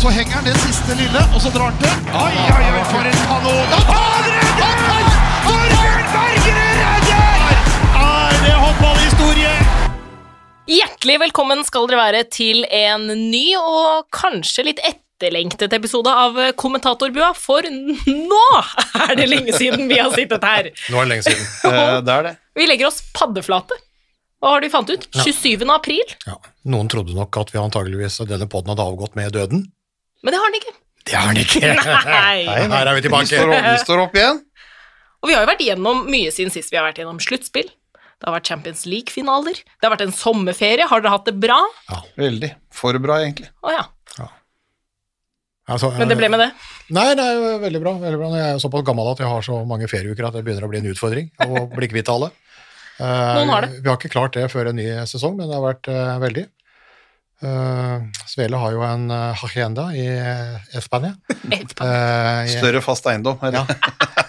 Så henger han det siste lille, og så drar han til. Oi, oi, oi, for en kanon! Han redder! Torbjørn Bergerud redder! Er det håndballhistorie? Hjertelig velkommen skal dere være til en ny og kanskje litt etterlengtet episode av Kommentatorbua, for nå er det lenge siden vi har sittet her. Nå er det lenge siden. Eh, det er det. Vi legger oss paddeflate. Hva har du fant ut? 27. april? Ja. Noen trodde nok at vi antageligvis denne poden hadde avgått med døden. Men det har den ikke. Det har den ikke! Nei. Her er vi Vi tilbake. står, opp, vi står opp igjen. Og vi har jo vært igjennom mye siden sist. Vi har vært gjennom sluttspill. Det har vært Champions League-finaler. Det har vært en sommerferie. Har dere hatt det bra? Ja, Veldig. For bra, egentlig. Å ja. Altså, Men det ble med det. Nei, det er jo veldig bra. veldig bra. Jeg er såpass gammel at jeg har så mange ferieuker at det begynner å bli en utfordring å bli kvitt alle. Eh, Noen har det. Vi har ikke klart det før en ny sesong, men det har vært eh, veldig. Uh, Svele har jo en uh, hacienda i uh, Spania. Æsj Eh, Større fast eiendom. eller?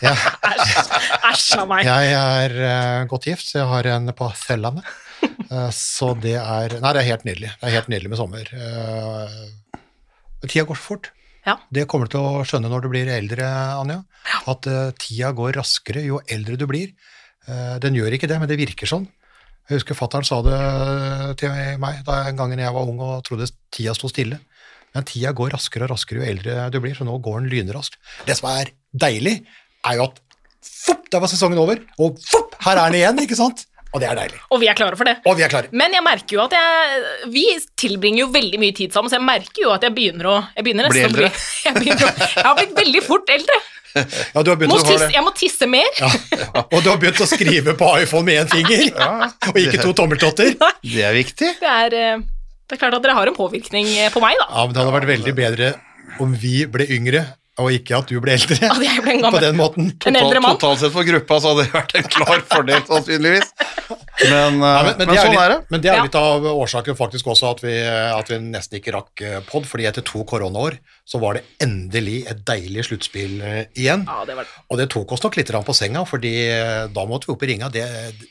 Ja. ja, av meg. jeg er uh, godt gift, så jeg har en på Sørlandet. Eh, så det er Nei, det er helt nydelig. Det er helt nydelig med sommer. Uh, tida går så fort. Ja. Det kommer du til å skjønne når du blir eldre, Anja. At eh, tida går raskere jo eldre du blir. Eh, den gjør ikke det, men det virker sånn. Jeg husker fattern sa det til meg da en gang jeg var ung og trodde tida sto stille. Men tida går raskere og raskere jo eldre du blir, så nå går den lynraskt. Det som er deilig, er jo at fopp, der var sesongen over, og fopp, her er den igjen, ikke sant? Og det er deilig. Og vi er klare for det. Og vi er klare. Men jeg merker jo at jeg Vi tilbringer jo veldig mye tid sammen, så jeg merker jo at jeg begynner å Jeg begynner Bli eldre. jeg, begynner å, jeg har blitt veldig fort eldre. Ja, du har begynt Må å tisse, jeg må tisse mer. ja. Og du har begynt å skrive på iPhone med én finger, og ikke to tommeltotter. Det er viktig. Det er, eh, det er klart at dere har en påvirkning eh, på meg, da. Ja, men det hadde vært veldig bedre om vi ble yngre, og ikke at du ble eldre. At jeg ble en På den måten. En eldre mann. Totalt sett for gruppa så hadde det vært en klar fordel, sannsynligvis. Men, eh, Ja, men, men, det sånn litt, er det. Men det er Ja. litt av årsaken faktisk også at vi, at vi nesten ikke rakk eh, pod, fordi etter to koronaår så var det endelig et deilig sluttspill eh, igjen. Ja, det var det. Og det tok oss nok litt på senga, fordi eh, da måtte vi opp i ringa. Det,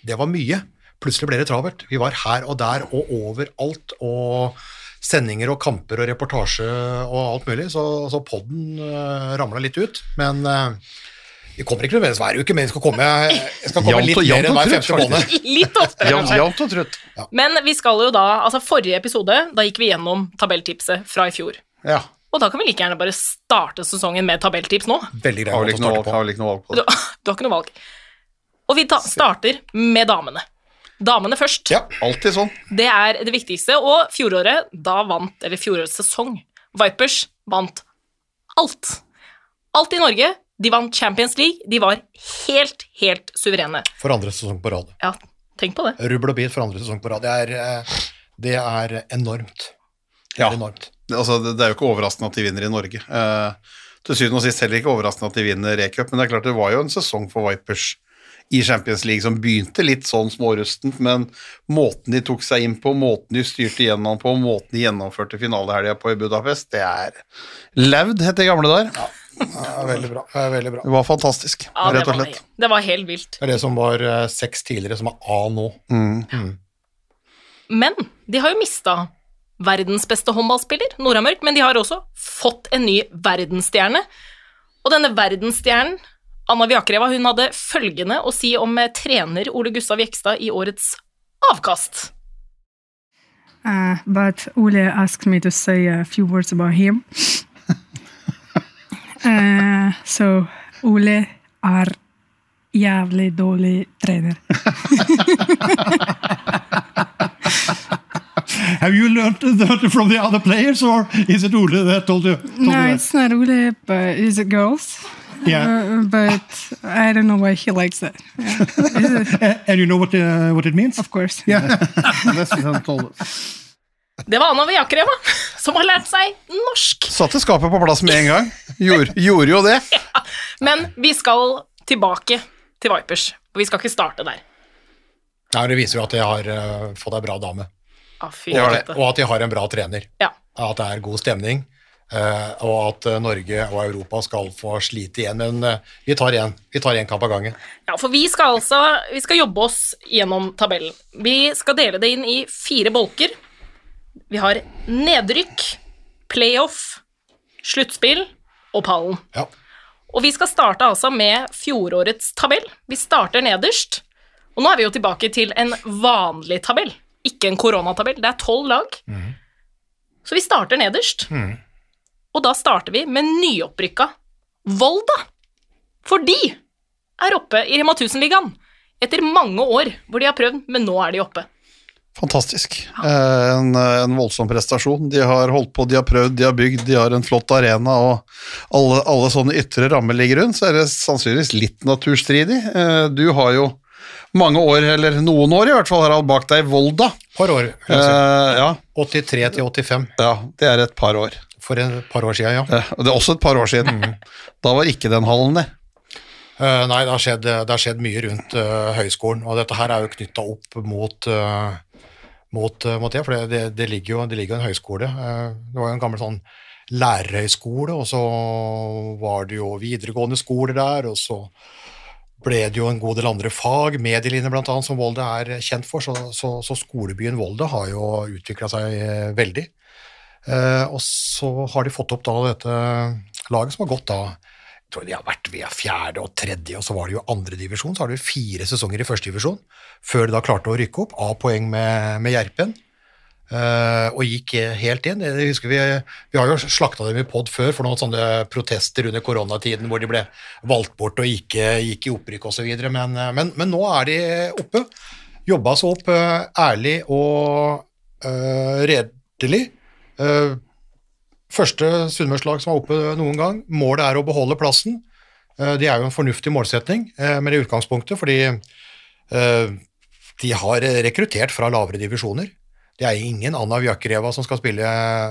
det var mye. Plutselig ble det travelt. Vi var her og der og overalt, og sendinger og kamper og reportasje og alt mulig, så, så podden uh, ramla litt ut. Men uh, vi kommer ikke nødvendigvis hver uke, men vi skal komme, jeg skal komme litt mer enn hver femte måned. Litt oftere, Jevnt og trutt. Men vi skal jo da Altså, forrige episode, da gikk vi gjennom tabelltipset fra i fjor. Ja. Og da kan vi like gjerne bare starte sesongen med tabelltips nå. Veldig grei Har vel ikke noe valg, på. på Du, det. du har ikke noe valg. Og vi ta, starter med damene. Damene først. Ja, Alltid sånn. Det er det viktigste. Og fjoråret, da vant, eller fjorårets sesong, Vipers vant alt. Alt i Norge. De vant Champions League. De var helt, helt suverene. for andre sesong på rad. Ja, tenk på det. Rubbel og bit for andre sesong på rad. Det er, eh, det er enormt. Det Ja. er enormt. Altså, det, det er jo ikke overraskende at de vinner i Norge. Eh, til syvende og sist heller ikke overraskende at de vinner E-cup, men det er klart det var jo en sesong for Vipers i Champions League som begynte litt sånn smårustent, men måten de tok seg inn på, måten de styrte gjennom på, måten de gjennomførte finalehelga på i Budapest, det er Laud, het det gamle der. Ja, veldig bra. Veldig bra. Det var fantastisk, Ja, det rett og var, slett. det var helt vilt. Det er det som var eh, seks tidligere, som er A nå. Mm. Men de har jo mista verdens beste håndballspiller, Nora Mørk, men de har også fått en ny verdensstjerne. Og denne verdensstjernen, Anna Viakreva, hun hadde følgende å si om eh, trener Ole Gustav Jekstad i årets avkast. Uh, but Ole asked me to say a few words about him. uh, so Ole er jævlig dårlig trener. Have you learned that from the other players, or is it Ole that told you? Told no, you it's not Ole, but it's a girls. Yeah. Uh, but I don't know why he likes that. Yeah. And you know what uh, what it means? of course. Det var Anna Viakreva, som har lært seg norsk. Satte skapet på plass med en gang. Gjorde, gjorde jo det. Men vi skal tilbake til Vipers, og vi skal ikke starte der. Nei, Det viser jo at jeg har uh, fått ei bra dame, Ah, fy og at, og at jeg har en bra trener. Ja. At det er god stemning, og at eh, Norge og Europa skal få slite igjen. Men eh, vi tar én Vi tar én kamp av gangen. Ja, for vi skal altså vi skal jobbe oss gjennom tabellen. Vi skal dele det inn i fire bolker. Vi har nedrykk, playoff, sluttspill og pallen. Ja. Og vi skal starte altså med fjorårets tabell. Vi starter nederst. Og nå er vi jo tilbake til en vanlig tabell, ikke en koronatabell. Det er tolv lag. Så vi starter nederst. Og da starter vi med nyopprykka Volda. For de er oppe i Rema 1000-ligaen etter mange år hvor de har prøvd, men nå er de oppe. Fantastisk. Ja. En, en voldsom prestasjon. De har holdt på, de har prøvd, de har bygd, de har en flott arena, og alle, alle sånne ytre rammer ligger rundt, så er det sannsynligvis litt naturstridig. Eh, Du har jo mange år, eller noen år i hvert fall, Harald, bak deg Volda. par år. si. Eh, ja, 83 til 85 ja, det er et par år. For et par år siden, ja. Eh, det er også et par år siden. Da var ikke den hallen det. Uh, nei, det har, skjedd, det har skjedd mye rundt uh, høyskolen, og dette her er jo knytta opp mot, uh, mot, eh, mot det, for det, det, ligger jo det ligger en høyskole. Eh, det var jo en gammel sånn lærerhøyskole, og så var det jo videregående skoler der, og så ble det jo en god del andre fag, medielinjer annet, som Volda er kjent for, så, så, så skolebyen Volda har jo utvikla seg eh, veldig. Eh, og så har de fått opp da dette laget som har gått da jeg tror de har vært via fjerde og tredje, og så var det jo andre divisjon. Så har de fire sesonger i første divisjon, før de da klarte å rykke opp. A-poeng med, med Gjerpen. Uh, og gikk helt inn. Jeg husker vi, vi har jo slakta dem i pod før for noen sånne protester under koronatiden hvor de ble valgt bort og ikke gikk i opprykk osv. Men, eh, men, men nå er de oppe. Jobba seg opp uh, ærlig og uh, redelig. Eh, Første sunnmørslag som er oppe noen gang. Målet er å beholde plassen. Eh, Det er jo en fornuftig målsetning men i utgangspunktet, fordi eh, de har rekruttert fra lavere divisjoner. Det er ingen Anna Vjakreva som skal spille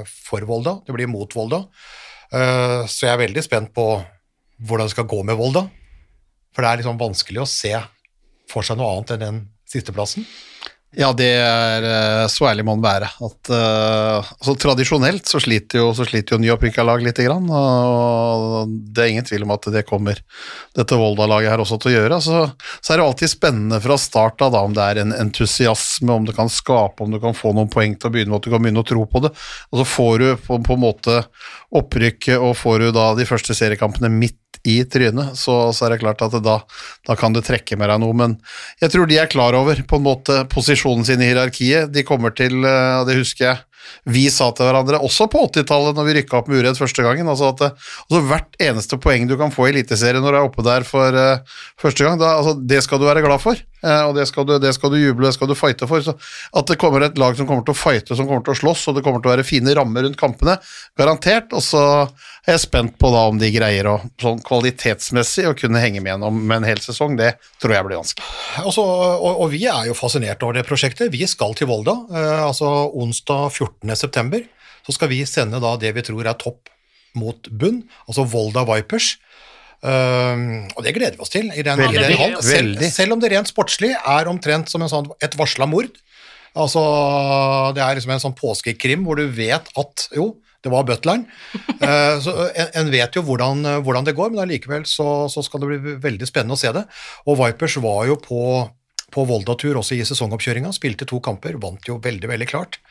for Volda, det blir mot Volda. Eh, Så jeg er veldig spent på hvordan det skal gå med Volda. For det er liksom vanskelig å se for seg noe annet enn den sisteplassen. Ja, det er eh, så ærlig må man være. At, uh, altså, tradisjonelt så sliter jo, så sliter jo nyopprykka lag lite grann, og det er ingen tvil om at det kommer dette Volda-laget her også til å gjøre. Så, så er det alltid spennende fra start av om det er en entusiasme, om det kan skape, om du kan få noen poeng til å begynne med, at du kan begynne å tro på det. Og så får du på, på en måte opprykket, og får du da de første seriekampene midt i trynet, så, så er det klart at det da, da kan du trekke med deg noe. Men jeg tror de er klar over på en måte posisjonen sin i hierarkiet. De kommer til, eh, og det husker jeg vi sa til hverandre, også på 80-tallet når vi rykka opp med uredd første gangen, altså at altså hvert eneste poeng du kan få i Eliteserien når du er oppe der for uh, første gang, da, altså det skal du være glad for, Uh, og det skal, du, det skal du juble, det skal du fighte for. Så at det kommer et lag som kommer til å fighte, som kommer til å slåss, og det kommer til å være fine rammer rundt kampene, garantert. Og så er jeg spent på da om de greier å sånn kvalitetsmessig å kunne henge med gjennom med en hel sesong. Det tror jeg blir vanskelig. Altså, og, og vi er jo fascinert over det prosjektet. Vi skal til Volda. Uh, altså Onsdag 14.9. så skal vi sende da det vi tror er topp mot bunn, altså Volda Vipers. Eh, og det gleder vi oss til. i den, i den. Selv, selv om det rent sportslig er omtrent som en sånn, et varsla mord. Altså, det er liksom en sånn påskekrim hvor du vet at jo, det var butleren. Uh, så en, en vet jo hvordan, hvordan det går, men allikevel så, så skal det bli veldig spennende å se det. Og Vipers var jo på, på Volda-tur også i sesongoppkjøringa, spilte to kamper, vant jo veldig, veldig klart.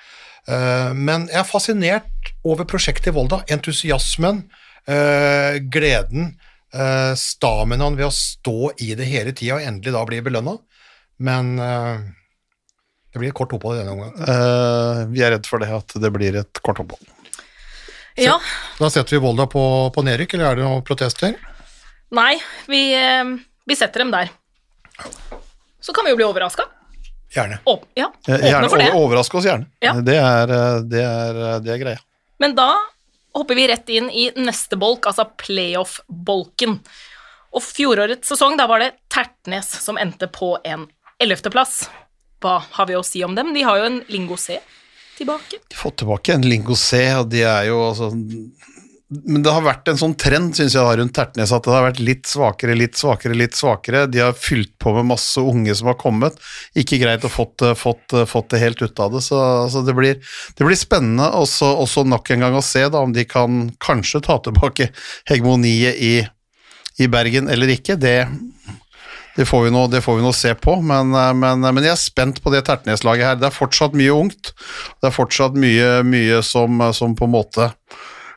Eh, men jeg er fascinert over prosjektet i Volda. Entusiasmen, eh, gleden, eh, staminaen ved å stå i det hele tida og endelig da bli belønna. Men det blir et kort opphold i denne omgang. Eh, vi er redd for det, at det blir et kort opphold. Ja. Da setter vi Volda på, på nedrykk, eller er det noen protester? Nei, vi, vi setter dem der. Så kan vi jo bli overraska. Gjerne. Ja, Eh, Gjerne, for det. over- Overraske oss gjerne. Ja. Det, er, eh, det, er, det er greia. Men da hopper vi rett inn i neste bolk, altså playoff-bolken. Og fjorårets sesong, da var det Tertnes som endte på en ellevteplass. Hva har vi å si om dem? De har jo en Lingo C tilbake. De har fått tilbake en Lingo C, og de er jo altså Men det har vært en sånn trend, synes jeg, rundt Tertnes, at det har vært litt svakere, litt svakere, litt svakere. De har fylt på med masse unge som har kommet. Ikke greit å fått, fått, fått det helt ut av det, så, så det, blir, det blir spennende også, også nok en gang å se da, om de kan kanskje ta tilbake hegemoniet i, i Bergen eller ikke. Det, det får, vi nå, får vi nå se på, men, men, men jeg er spent på det Tertnes-laget her. Det er fortsatt mye ungt. Det er fortsatt mye, mye som, som på en måte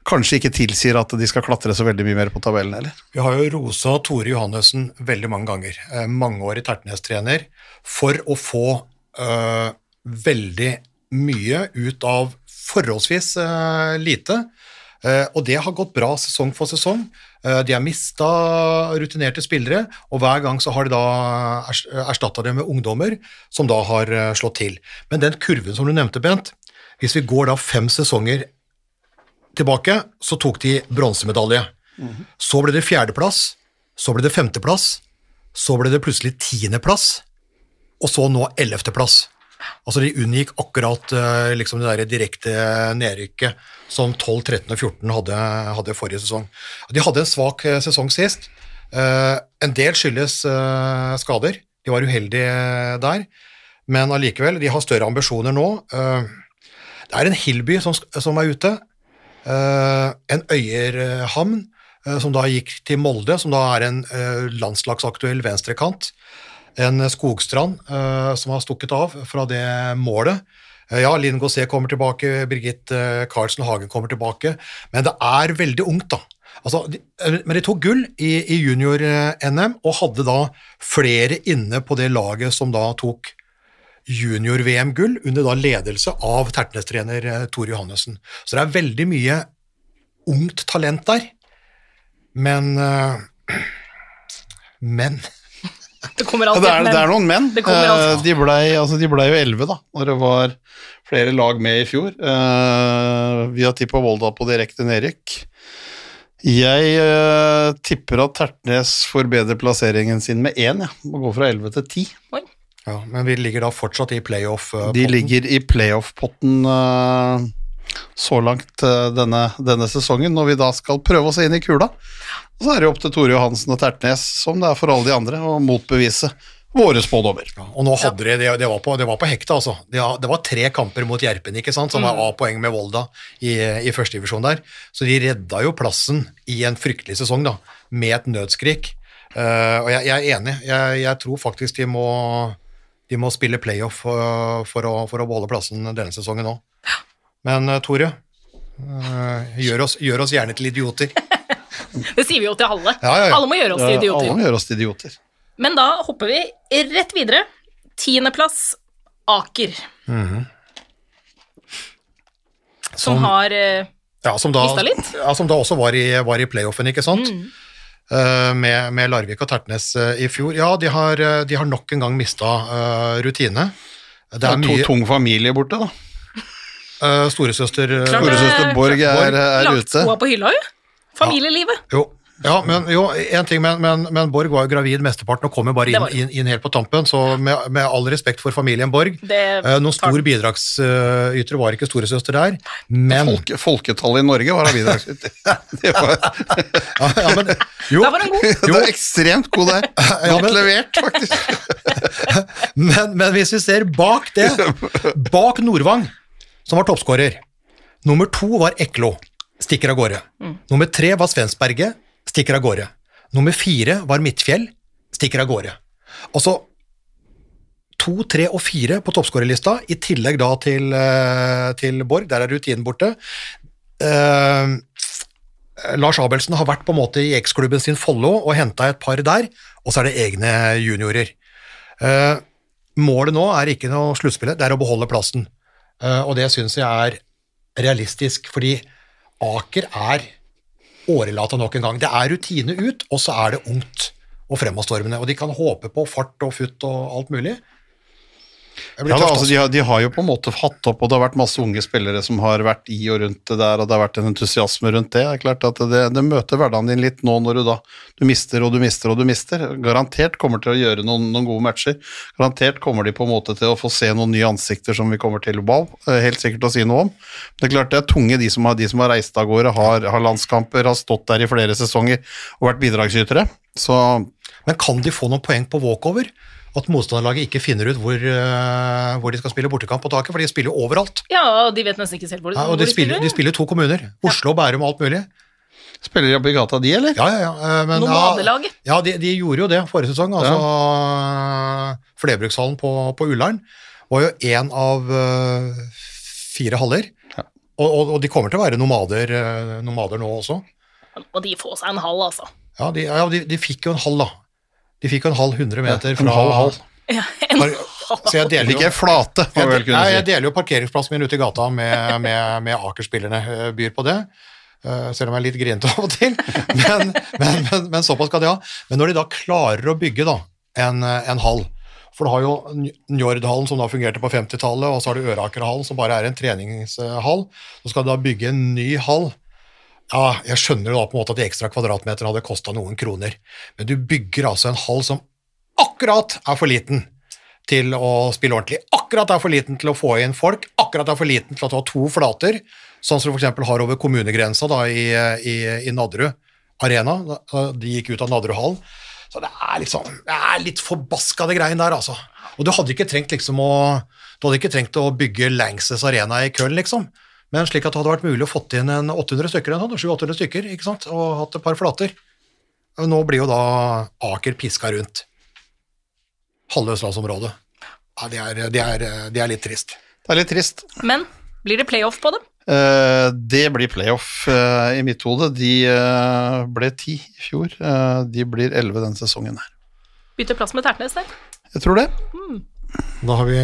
kanskje ikke tilsier at de skal klatre så veldig mye mer på tabellen heller. Vi har jo rosa Tore Johannessen veldig mange ganger, eh, mangeårig Tertnes-trener, for å få eh, veldig mye ut av forholdsvis eh, lite. Eh, og det har gått bra sesong for sesong. Eh, de har mista rutinerte spillere, og hver gang så har de da ers- erstatta det med ungdommer som da har eh, slått til. Men den kurven som du nevnte, Bent, hvis vi går da fem sesonger tilbake, så tok de bronsemedalje. Så ble det fjerdeplass, så ble det femteplass, så ble det plutselig tiendeplass, og så nå ellevteplass. Altså de unngikk akkurat eh, liksom det der direkte nedrykket som 12, 13 og 14 hadde, hadde forrige sesong. De hadde en svak eh, sesong sist. Eh, en del skyldes skader, de var uheldige der, men allikevel, de har større ambisjoner nå. Det er en Hillby som, som er ute, en Øyerhamn, eh, som da gikk til Molde, som da er en eh, landslagsaktuell venstrekant. En Skogstrand eh, som har stukket av fra det målet. Eh, ja, Linn Gausset kommer tilbake, Birgit eh, Karlsen Hagen kommer tilbake, men det er veldig ungt, da. Altså, eh, men de tok gull i, i junior-NM, og hadde da flere inne på det laget som da tok junior-VM-gull under da ledelse av Tertnes-trener eh, Tor Johannessen. Så det er veldig mye ungt talent der, men eh, Men Det kommer Ja, alltid det, er, et men. det er noen menn. Eh, de, blei, altså, ble jo elleve, da, når det var flere lag med i fjor. Uh, vi har tippa Volda på direkte nedrykk. Jeg uh, tipper at Tertnes forbedrer plasseringen sin med én, ja. Må gå fra elleve til ti. Ja, Men vi ligger da fortsatt i playoff-potten? De ligger i playoff-potten eh, så langt eh, denne, denne sesongen, når vi da skal prøve oss inn i kula. Og så er det opp til Tore Johansen og Tertnes, som det er for alle de andre, å motbevise våre spådommer. Ja, og nå hadde de, det, det, var på, det var på hekta, altså. Det, var- det var tre kamper mot Gjerpen, ikke sant, som var A-poeng med Volda i, i førstedivisjon der. Så de redda jo plassen i en fryktelig sesong, da, med et nødskrik. Uh, og jeg, jeg er enig. Jeg, jeg tror faktisk de må, de må spille playoff for, for, å, for å beholde plassen denne sesongen òg. Men eh, Tore, eh, gjør, oss, gjør oss gjerne til idioter. Det sier vi jo til alle. Ja, ja, ja. Alle må gjøre oss til Eh, Alle idioter. må gjøre oss til idioter. Men da hopper vi rett videre. Tiendeplass Aker, som, har eh, Ja, som da, Mistet litt? Ja, som da også var i, var i playoffen, ikke sant? Eh, med, med Larvik og Tertnes eh, i fjor. Ja, de har, eh, de har nok en gang mista rutine. Det er to mye tung familie borte, da. Uh, Storesøster eh, Storesøster Borg er, er er ute. skoa på hylla, jo. Familielivet. Jo, ja, men jo, en ting, men, men, men Borg var jo gravid mesteparten og kom jo bare inn, inn, inn helt på tampen, så med, med all respekt for familien Borg Det eh, Noen stor bidragsyter var ikke storesøster der, men Folke, folketallet i Norge var da bidragsyter. Det var- ja, ja, men, jo, Der var den god. Det var ekstremt god der. Ja, Godt men- levert, faktisk. Men, men hvis vi ser bak det, bak Nordvang, som var toppskårer Nummer to var Eklo, stikker av gårde. Nummer tre var Svensberget, stikker av gårde. Nummer fire var Midtfjell, stikker av gårde. Altså to, tre og fire på toppskårerlista, i tillegg da til, eh, til Borg, der er rutinen borte. Eh, Lars Abelsen har vært på en måte i eksklubben sin Follo og henta et par der, og så er det egne juniorer. Eh, målet nå er ikke noe sluttspillet, det er å beholde plassen. Eh, og det syns jeg er realistisk, fordi Aker er årelata nok en gang. Det er rutine ut, og så er det ungt og fremadstormende. Og de kan håpe på fart og futt og alt mulig. Ja, da, altså, de, har, de har jo på en måte hatt opp, og det har vært masse unge spillere som har vært i og rundt det der, og det har vært en entusiasme rundt det. Det er klart at det, det møter hverdagen din litt nå når du da du mister og du mister og du mister. Garantert kommer til å gjøre noen, noen gode matcher. Garantert kommer de på en måte til å få se noen nye ansikter som vi kommer til wow, eh, helt sikkert å si noe om. Det er klart det er tunge, de som har, de som har reist av gårde, har, har landskamper, har stått der i flere sesonger og vært bidragsytere. Så Men kan de få noen poeng på walkover? At motstanderlaget ikke finner ut hvor, eh, hvor de skal spille bortekamp på taket, for de spiller jo overalt. Ja, og de vet nesten ikke selv hvor, Ja, hvor og de spiller, de spiller to kommuner. Oslo, Bærum og alt mulig. spiller de opp i gata, de, eller? Ja, ja, ja. eh, Men, ja, Nomadelaget. ja de, de gjorde jo det forrige sesong. Altså, Flerbrukshallen på, på Ullern var jo én av eh, fire haller. Ja. Og, og, og de kommer til å være nomader, nomader nå også. Og de får seg en hall, altså. Ja, de, ja, de, de fikk jo en hall, da. De fikk jo en halv 100 meter en fra halv halv. Ja, en Så jeg deler Ikke flate, jeg, kunne jeg deler jo parkeringsplassen min ute i gata med, med, med Aker-spillerne. eh, Byr på det. Eh, selv om jeg er litt grinete av og til. Men, men, men, men såpass skal de ha. Men når de da klarer å bygge da, en, en hall For du har jo Njordhallen som da fungerte på 50-tallet, og så har du Ørakerhallen som bare er en treningshall. Så skal du da bygge en ny hall. Ja, jeg skjønner da på en måte at de ekstra kvadratmeterne hadde kosta noen kroner, men du bygger altså en hall som akkurat er for liten til å spille ordentlig. Akkurat er for liten til å få inn folk, akkurat er for liten til å har to flater, sånn som du f.eks. har over kommunegrensa da, i, i, i Nadderud Arena. De gikk ut av Nadderudhallen. Så det er det er litt forbaskede greiene der, altså. Og du hadde ikke trengt liksom å du hadde ikke trengt å bygge Langses Arena i Köln, liksom. Men slik at det hadde vært mulig å fått inn en 800 stykker, en sånn, 700-800 stykker, ikke sant, og hatt et par flater. Nå blir jo da Aker piska rundt halve østlandsområdet. Ja, det er, det, er, det er litt trist. Det er litt trist. Men blir det playoff på dem? Eh, det blir playoff eh, i mitt hode. De eh, ble ti i fjor. Eh, de blir elleve denne sesongen her. Bytter plass med Tertnes der. Jeg tror det. Da har vi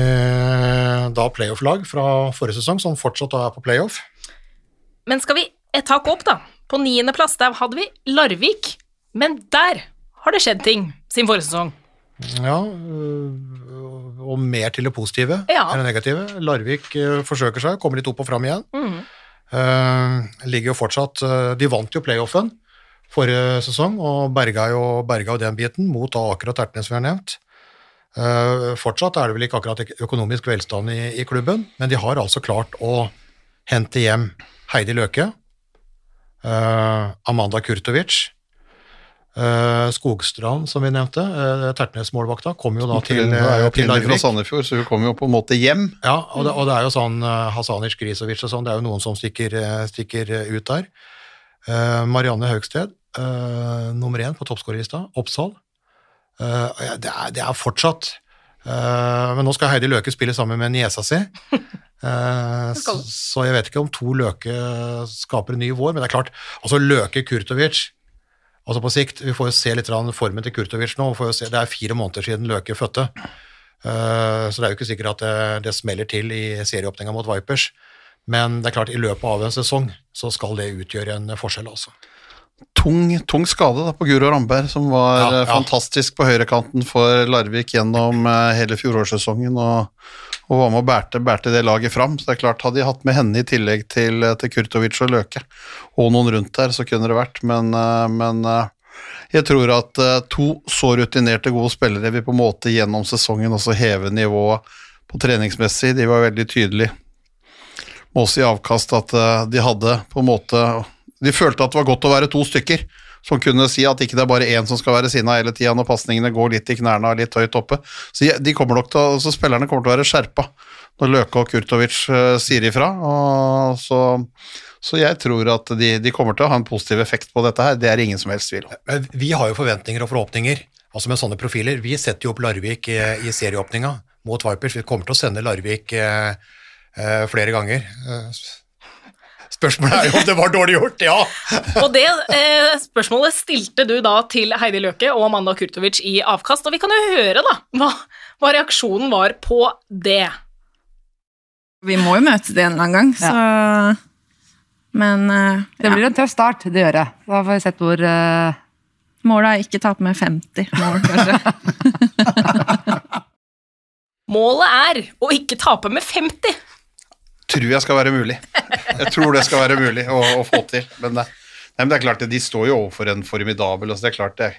da playoff-lag fra forrige sesong som fortsatt er på playoff. Men skal vi et tak opp, da? På niendeplass der hadde vi Larvik. Men der har det skjedd ting siden forrige sesong. Ja, øh, og mer til det positive Ja. enn det negative. Larvik øh, forsøker seg, kommer litt opp og fram igjen. Mm. Uh, ligger jo fortsatt øh, De vant jo playoffen forrige sesong og berga jo, berga jo den biten mot da akkurat Ertnes, vi har nevnt. Eh, fortsatt er det vel ikke akkurat økonomisk velstand i, i klubben, men de har altså klart å hente hjem Heidi Løke, eh, Amanda Kurtovic, eh, Skogstrand, som vi nevnte, Tertnes-målvakta, kom jo da til, er jo til opprinnelig fra Sandefjord, så hun kom jo på en måte hjem. Ja, og det, og det er jo sånn Hasanic Grisovic og sånn, det er jo noen som stikker, stikker ut der. Marianne Haugsted, nummer én på toppskårerlista, Oppsal. Eh, ja, det, er, det er fortsatt eh, Men nå skal Heidi Løke spille sammen med niesa si. Eh, så, så jeg vet ikke om to Løke skaper en ny vår, men det er klart, altså Løke Kurtovic Altså på sikt, Vi får jo se litt formen til Kurtovic nå. Se, det er fire måneder siden Løke fødte. Så det er jo ikke sikkert at det, det smeller til i serieåpninga mot Vipers. Men det er klart, i løpet av en sesong så skal det utgjøre en forskjell, altså. Tung, tung skade da, på Guro Ramberg, som var Ja, eh, ja. fantastisk på høyrekanten for Larvik gjennom eh, hele fjorårssesongen, og, og var med og bærte, bærte det laget fram. Så det er klart, hadde de hatt med henne i tillegg til, eh, til Kurtovic og Løke, og noen rundt der, så kunne det vært, men, men jeg tror at to så rutinerte, gode spillere vil på en måte gjennom sesongen også heve nivået på treningsmessig. De var veldig tydelige med oss i avkast at de hadde på en måte De følte at det var godt å være to stykker som kunne si at ikke det er bare én som skal være sinna hele tida når pasningene går litt i knærne og litt høyt oppe. Så de kommer nok til så spillerne kommer til å være skjerpa når Løke og Kurtovic eh, sier ifra. Og så, så jeg tror at de, de kommer til å ha en positiv effekt på dette her. Det er ingen som helst tvil om. Vi har jo forventninger og forhåpninger altså med sånne profiler. Vi setter jo opp Larvik i, i serieåpninga mot Vipers. Vi kommer til å sende Larvik eh, eh, flere ganger. Spørsmålet er jo om det var dårlig gjort, ja! Og det eh, spørsmålet stilte du da til Heidi Løke og Amanda Kurtovic i avkast, og vi kan jo høre da hva, hva reaksjonen var på det. Vi må jo møte det en eller annen gang, så Men eh, Det blir en tøff start, det gjør jeg. Da får vi sett hvor eh, målet er ikke tape med 50 mål, kanskje. Målet er å ikke tape med 50. Tror jeg skal være mulig. Jeg tror det skal være mulig å, å få til. Men det, nei, men det er klart, de står jo overfor en formidabel altså Det er klart, det,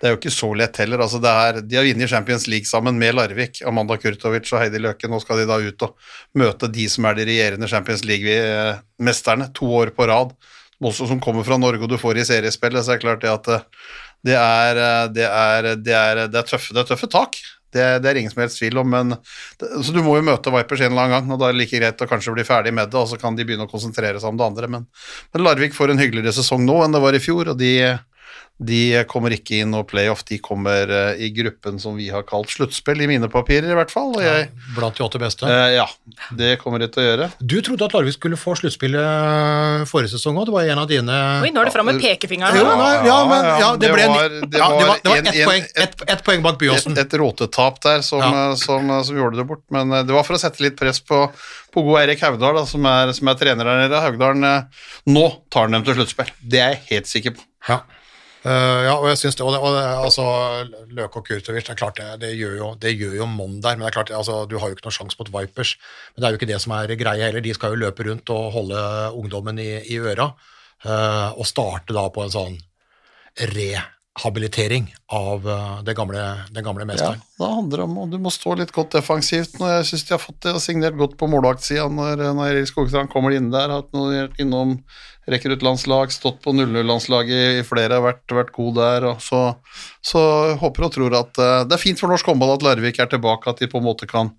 det er jo ikke så lett heller. Altså er, de har vunnet Champions League sammen med Larvik, Amanda Kurtovic og Heidi Løke. Nå skal de da ut og møte de som er de regjerende Champions League-mesterne to år på rad. Også som kommer fra Norge og du får i seriespillet, så er det klart det at eh, det er, eh, det er, det er, det er, tøffe, det er tøffe tak. Det, det er ingen som helst tvil om, men det, Så du må jo møte Vipers en eller annen gang, og da er det like greit å kanskje bli ferdig med det, og så kan de begynne å konsentrere seg om det andre. Men, men Larvik får en hyggeligere sesong nå enn det var i fjor, og de, De kommer ikke inn og playoff, de kommer eh, i gruppen som vi har kalt sluttspill, i mine papirer i hvert fall. Og jeg, Blant de åtte beste. eh, ja, det kommer de til å gjøre. Du trodde at Larvik skulle få sluttspillet forrige sesong òg, det var en av dine Oi, nå er det fram med pekefingeren. Ja, ja, ja, men ja, Ja, det, det ble en, var- ja, det det var, var det var ett poeng, ett poeng bak Byåsen. Et, et råtetap der som, Ja. eh, som, eh, som gjorde det bort. Men eh, det var for å sette litt press på, på god Erik Haugdal, da, som, er, som er trener der nede. Haugdalen eh, Nå tar han dem til sluttspill. Det er jeg helt sikker på. Ja. Eh, ja, og jeg synes det, og det, og det altså, Løke og Kurtovic, det er klart det, det gjør jo, det gjør jo monn der, men det er klart, altså, du har jo ikke noen sjanse mot Vipers. Men det er jo ikke det som er greia heller, de skal jo løpe rundt og holde ungdommen i, i øra, Uh, og starte da på en sånn rehabilitering av eh, det gamle, den gamle Ja, det handler om og du må stå litt godt defensivt. Når jeg syns de har fått det signert godt på målvaktsida når, når Erik Skogstrand kommer inn der. Hatt noe innom rekruttlandslag, stått på 0-0-landslaget i flere, vært, vært god der. Så, så håper og tror at eh, det er fint for norsk håndball at Larvik er tilbake, at de på en måte kan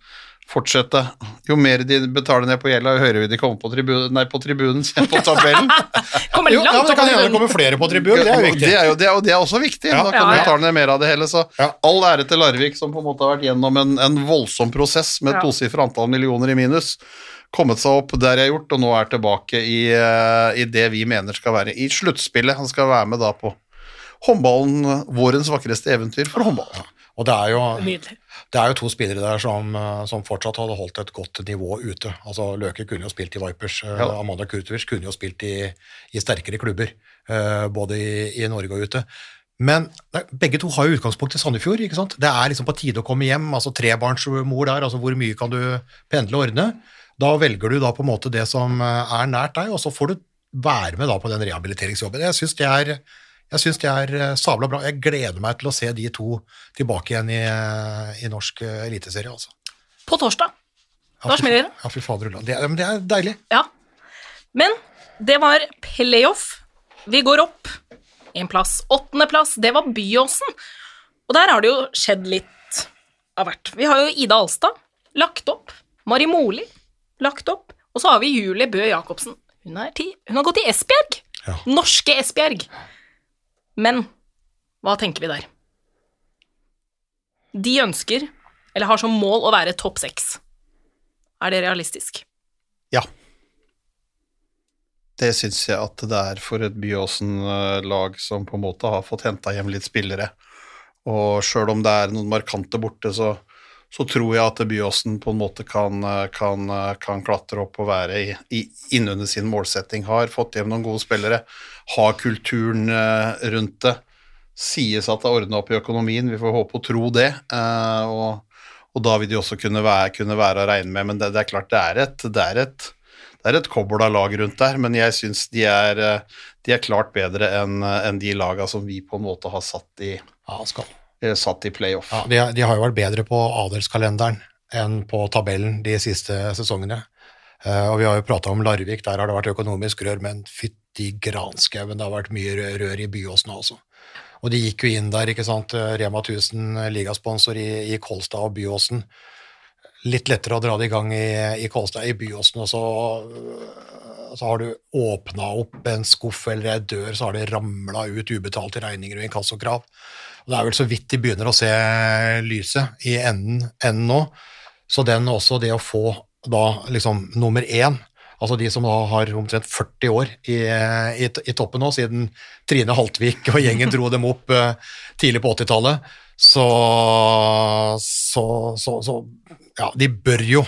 fortsette. Jo mer de betaler ned på gjelda, jo høyere vil de komme på tribunen, nei, på tribunen på tabellen. Kommer Jo, ja, men det kan hende det kommer flere på tribunen, det er jo viktig. Det er jo det, er, det er også viktig. Ja. Da kan Ja, du betale ned mer av det hele. Så Ja. all ære til Larvik, som på en måte har vært gjennom en, en voldsom prosess med et Ja. tosifra antall millioner i minus. Kommet seg opp der jeg har gjort, og nå er tilbake i, eh, i det vi mener skal være i sluttspillet. Han skal være med da på håndballen, vårens vakreste eventyr for håndball. Og det er jo, det er jo to spillere der som, eh, som fortsatt hadde holdt et godt nivå ute. Altså Løke kunne jo spilt i Vipers, eh, Ja. Amanda Kurtovic kunne jo spilt i, i sterkere klubber, eh, både i, i Norge og ute. Men nei, begge to har jo utgangspunkt i Sandefjord. ikke sant? Det er liksom på tide å komme hjem. altså Trebarnsmor der, altså hvor mye kan du pendle og ordne? Da velger du da på en måte det som er nært deg, og så får du være med da på den rehabiliteringsjobben. Jeg syns det er jeg synes det er eh, sabla bra. Jeg gleder meg til å se de to tilbake igjen i, eh, i norsk eh, eliteserie. Altså. På torsdag. Da smeller det. Ja, fy fader, Ulland. det, er- men det er deilig. Ja. Men det var playoff. Vi går opp en plass. Åttendeplass, det var Byåsen. Og der har det jo skjedd litt av hvert. Vi har jo Ida Alstad lagt opp. Mari Moli lagt opp. Og så har vi Julie Bø Jacobsen. Hun, er ti. Hun har gått i Esbjerg. Ja. Norske Esbjerg. Men hva tenker vi der? De ønsker, eller har som mål, å være topp seks. Er det realistisk? Ja. Det syns jeg at det er for et Byåsen-lag som på en måte har fått henta hjem litt spillere. Og sjøl om det er noen markante borte, så, så tror jeg at Byåsen på en måte kan, kan, kan klatre opp og være i, i, innunder sin målsetting. Har fått hjem noen gode spillere, har kulturen eh, rundt det. Sies at det er ordna opp i økonomien, vi får håpe og tro det. eh, og, og da vil de også kunne være, kunne være å regne med, men det, det er klart det er et, det er et det er et kobbel av lag rundt der, men jeg syns de, eh, de er klart bedre enn en de laga som vi på en måte har satt i, Ja, skal. eh, satt i playoff. Ja, de, de har jo vært bedre på adelskalenderen enn på tabellen de siste sesongene. Uh, og vi har jo prata om Larvik, der har det vært økonomisk rør, men fytti granskauen, det har vært mye rør i Byåsen også. Og de gikk jo inn der, ikke sant, Rema 1000, ligasponsor i, i Kolstad og Byåsen. Litt lettere å dra det i gang i, i Kolstad, i Byåsen, og så, så har du åpna opp en skuff eller ei dør, så har det ramla ut ubetalte regninger og inkassokrav. Og det er vel så vidt de begynner å se lyset i enden, enden nå. Så den også, det å få da liksom nummer én, altså de som da har omtrent 40 år i, i, i toppen nå, siden Trine Haltvik og gjengen dro dem opp uh, tidlig på 80-tallet, så, så, så, så ja, de bør jo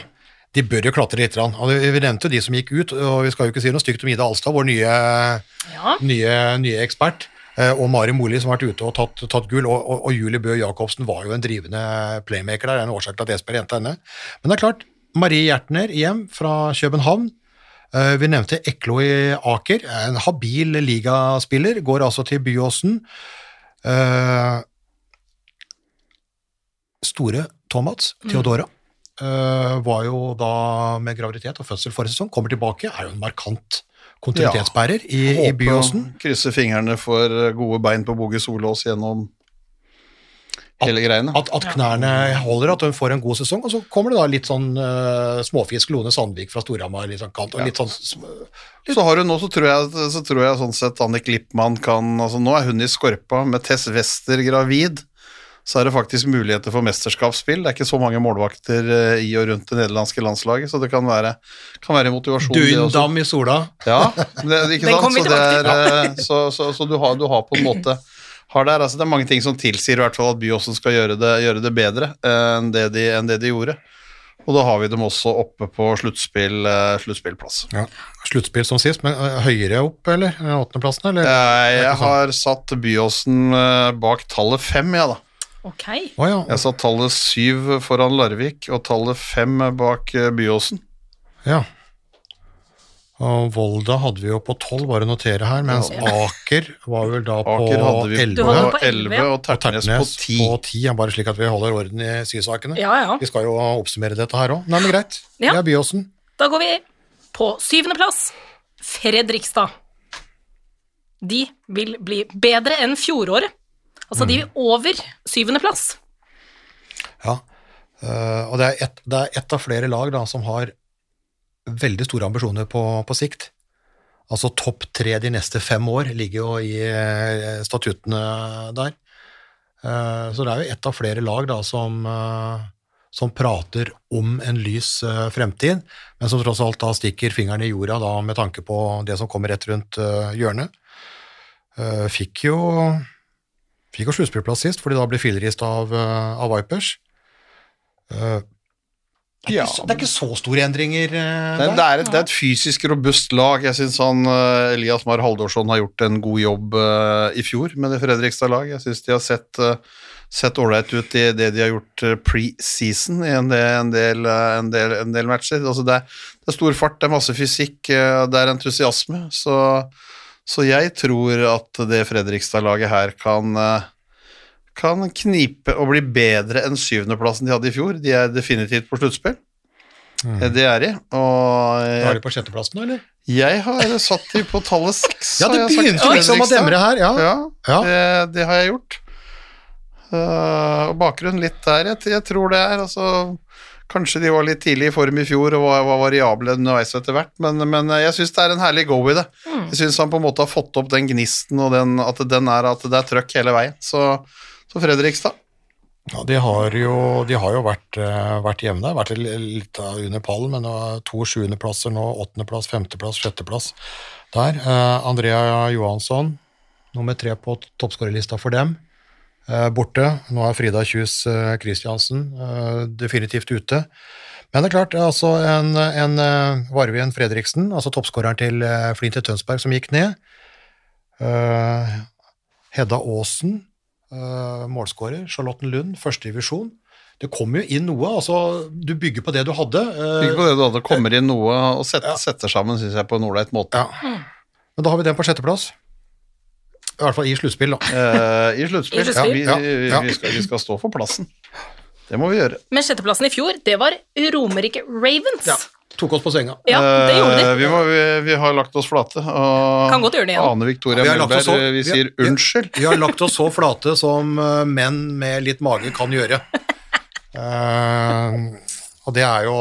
de bør jo klatre litt. Og Vi nevnte jo de som gikk ut, og vi skal jo ikke si noe stygt om Ida Alstad, vår nye Ja. nye, nye ekspert, og Mari Moli som har vært ute og tatt, tatt gull, og, og, og Julie Bø Jacobsen var jo en drivende playmaker der, det er en årsak til at Esbjerg hentet henne. Men det er klart, Marie Gjertner hjem fra København, Eh, vi nevnte Eklo i Aker, en habil ligaspiller, går altså til Byåsen. Eh, Store Tomats, Theodora, Mm var jo da med graviditet og fødsel forrige sesong, kommer tilbake, er jo en markant kontinuitetsbærer i, i Håper- Byåsen. Krysser fingrene for gode bein på Boge Solås gjennom hele greiene. At, at knærne holder, at hun får en god sesong, og så kommer det da litt sånn uh, småfisk Lone Sandvik fra Storhamar, litt sånn kaldt. og litt sånn Litt... Så har hun nå, så tror jeg, så tror jeg sånn sett Annik Lippmann kan altså Nå er hun i skorpa med Tess Wester gravid. Så er det faktisk muligheter for mesterskapsspill. Det er ikke så mange målvakter eh, i og rundt det nederlandske landslaget, så det kan være, kan være motivasjon. Dundam i sola. Ja, det, ikke sant? Så, det er, eh, så, så, så du, har, du har på en måte har der, altså Det er mange ting som tilsier i hvert fall at Byåsen skal gjøre det, gjøre det bedre eh, enn det, de, enn det de gjorde. Og da har vi dem også oppe på sluttspill, sluttspillplass. Ja. Sluttspill som sist, men høyere opp, eller? Åttendeplassen, eller? Jeg har satt Byåsen bak tallet fem, jeg, da. Ok. Oh, ja. Jeg sa tallet syv foran Larvik og tallet fem bak eh, Byåsen. ja. Og Volda hadde vi jo på tolv, bare notere her, mens Aker var vel da på elleve. og Og Tertnes på ti. på ti, ja, bare slik at vi holder orden i sysakene. Ja, ja. Vi skal jo oppsummere dette her òg. Nei, men greit. Ja. Det er Byåsen. Da går vi på syvendeplass. Fredrikstad. De vil bli bedre enn fjoråret. Altså, de vil over syvendeplass. Ja. Eh, og det er, ett, det er ett av flere lag da, som har veldig store ambisjoner på, på sikt. Altså topp tre de neste fem år ligger jo i eh, statuttene der. Eh, så det er jo ett av flere lag da, som, som prater om en lys fremtid, men som tross alt da stikker fingeren i jorda da, med tanke på det som kommer rett rundt hjørnet. Fikk jo fikk jo sluttspillplass sist, fordi da ble fillerist av, eh, av Vipers. Uh, det, er Ja, ikke, det er ikke så store endringer uh, Det, der. det, er et, det er et fysisk robust lag. Jeg syns uh, Elias Mar Haldorsson har gjort en god jobb uh, i fjor med det Fredrikstad-lag. Jeg syns de har sett uh, sett ålreit ut i det de har gjort eh, pre-season i en del, en del, eh, en del, en del matcher. Altså det, er, det er stor fart, det er masse fysikk, eh, det er entusiasme. Så, så jeg tror at det Fredrikstad-laget her kan eh, kan knipe og bli bedre enn syvendeplassen de hadde i fjor. De er definitivt på sluttspill. Mm. Det er de. Og jeg, er de på sjetteplassen, nå, eller? jeg har satt de på tallet seks. Ja, det begynte liksom å demre her, ja. Ja, Ja. Det, det har jeg gjort. Uh, og bakgrunnen litt der, jeg, jeg tror det er altså Kanskje de var litt tidlig i form i fjor og var, var variable underveis etter hvert, men, men jeg syns det er en herlig go i det. Jeg syns han på en måte har fått opp den gnisten, og den, at, den er, at det er trøkk hele veien. Så, så Fredrikstad Ja, de har jo, de har jo vært, eh, vært jevne, vært litt under pallen, men to sjuendeplasser nå, åttendeplass, femteplass, sjetteplass der. Uh, Andrea Johansson, nummer tre på toppskårerlista for dem, eh, borte. Nå er Frida Kjus Kristiansen eh, definitivt ute. Men det er klart, altså en, en eh, Varvien Fredriksen, altså toppskåreren til eh, Flint til Tønsberg, som gikk ned. Eh, Hedda Aasen, målskårer. Charlotten Lund, førstedivisjon. Det kommer jo inn noe. altså Du bygger på det du hadde. eh, Bygger på det du hadde, kommer inn noe og setter, setter sammen, syns jeg, på en ålreit måte. ja. Men da har vi den på sjetteplass. I hvert fall i sluttspill, da. Eh, I sluttspill. Ja. Vi, Ja, vi, vi, skal, vi skal stå for plassen. Det må vi gjøre. Men sjetteplassen i fjor, det var Romerike Ravens. Ja, Tok oss på senga. Ja, det gjorde de. Eh, Vi, må, vi, vi har lagt oss flate. Og Kan godt gjøre det igjen. Ane Victoria Ja, oss så- vi vi sier vi unnskyld. Vi har lagt oss så flate som eh, menn med litt mage kan gjøre. uh, og det er jo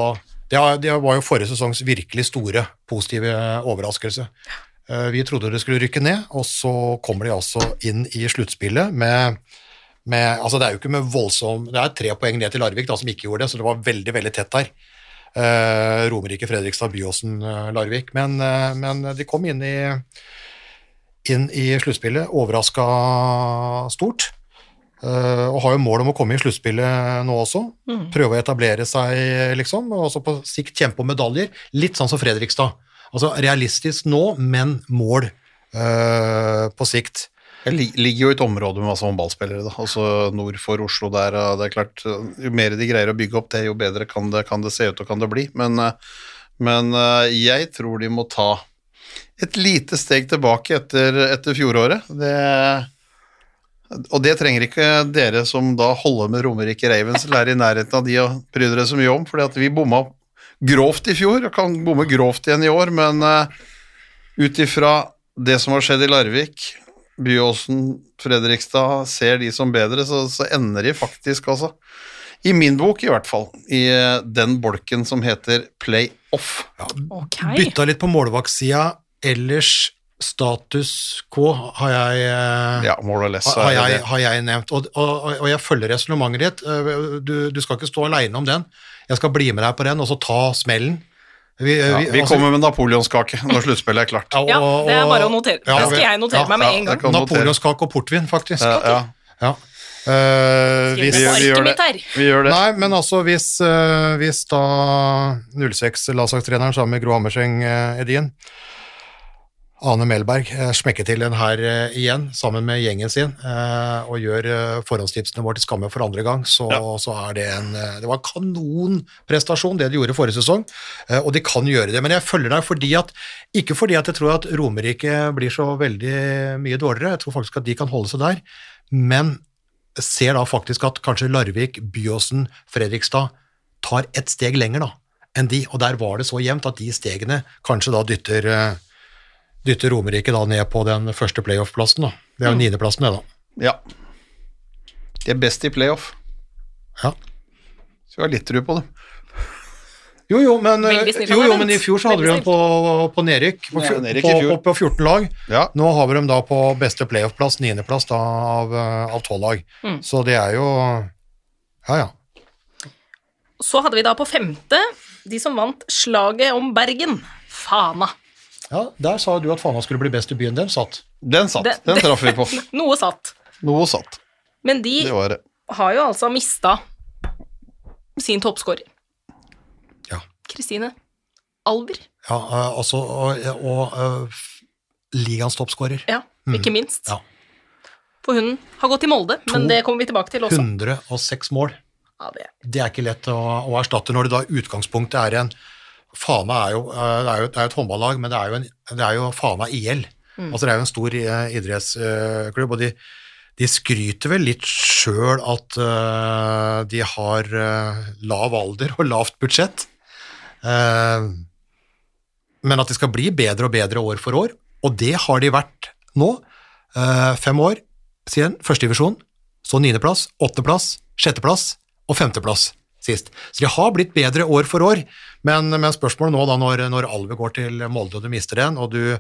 det, er, det var jo forrige sesongs virkelig store positive overraskelse. Eh, vi trodde det skulle rykke ned, og så kommer de altså inn i sluttspillet med, med altså Det er jo ikke med voldsom Det er tre poeng ned til Larvik, da, som ikke gjorde det, så det var veldig veldig tett der. Eh, Romerike, Fredrikstad, Byåsen, eh, Larvik. Men, eh, men de kom inn i inn i sluttspillet, overraska stort. eh, og har jo mål om å komme i sluttspillet nå også. Prøve å etablere seg, liksom, og også på sikt kjempe om medaljer. Litt sånn som Fredrikstad. Altså realistisk nå, men mål eh, på sikt. Jeg ligger jo i et område med masse håndballspillere, da. altså nord for Oslo der. og det er klart, Jo mer de greier å bygge opp det, jo bedre kan det, kan det se ut og kan det bli. Men, eh, men eh, jeg tror de må ta et lite steg tilbake etter, etter fjoråret. Det, og det trenger ikke dere som da holder med Romerike Ravens, lære i nærheten av de og bry dere så mye om, fordi at vi bomma grovt i fjor, og kan bomme grovt igjen i år, men uh, ut ifra det som har skjedd i Larvik, Byåsen, Fredrikstad ser de som bedre, så, så ender de faktisk, altså, i min bok i hvert fall, i eh, den bolken som heter playoff. Ok. Bytta litt på målvaktsida, ellers status quo har jeg eh, Ja, more or less. har, har, jeg, har jeg nevnt. Og, og, og jeg følger resonnementet ditt. Du, du skal ikke stå aleine om den. Jeg skal bli med deg på den, og så ta smellen. Vi, Ja, vi altså- kommer med napoleonskake når sluttspillet er klart. Ja, og- det er bare å notere. Ja, det skal jeg notere ja, meg med ja, en gang. Napoleonskake og portvin, faktisk. Ja, ja. Ja. Eh, hvis, vi, vi gjør det. Vi gjør det. nei, men altså hvis, uh, hvis da 06-landslagstreneren sammen med Gro Hammerseng uh, Edin Ane Melberg eh, smekker til den her eh, igjen, sammen med gjengen sin, eh, og gjør forhåndstipsene våre til skamme for andre gang, så, så er det en Det var en kanonprestasjon, det de gjorde forrige sesong, og de kan gjøre det. Men jeg følger deg fordi at Ikke fordi at jeg tror at Romerike blir så veldig mye dårligere, jeg tror faktisk at de kan holde seg der, men ser da faktisk at kanskje Larvik, Byåsen, Fredrikstad tar et steg lenger da, enn de, og der var det så jevnt at de stegene kanskje da dytter, dytter Romerike da ned på den første playoff-plassen. da. Det er jo niendeplassen, det, da. Ja. De er best i playoff. Ja. Så vi har litt tro på det. Jo, jo, men, eh, jo, jo, men i fjor så hadde vi dem på, på nedrykk, på, Ja, nedrykk på, i fjor. på, på 14 lag. Ja. Nå har vi dem da på beste playoff-plass, niendeplass av, eh, av 12 lag. Mm. Så det er jo Ja, ja. Så hadde vi da på femte de som vant slaget om Bergen. Fana. Ja der sa du at Fana skulle bli best i byen. Den satt. Den satt. Den, Den traff vi på. Noe satt. Noe satt. Men de Det det. har jo altså mista sin toppskårer. Ja. Kristine Alver. Ja, eh, altså, og, og og ligaens toppskårer. Ja, ikke minst. Mm. Ja. For hun har gått til Molde, men det kommer vi tilbake til også. 106 mål. Ja, det. Det er ikke lett å, å erstatte når det da utgangspunktet er en Fana er jo, eh, det er jo, det er et håndballag, men det er jo, en, det er jo Fana IL. Altså Det er jo en stor eh, idrettsklubb, og de, de skryter vel litt sjøl at uh, de har uh, lav alder og lavt budsjett. Uh, men at de skal bli bedre og bedre år for år, og det har de vært nå. Fem år siden førstedivisjon, så niendeplass, åttendeplass, sjetteplass og femteplass sist. Så de har blitt bedre år for år, men, men spørsmålet nå da når, når Alve går til Molde og du mister den, og du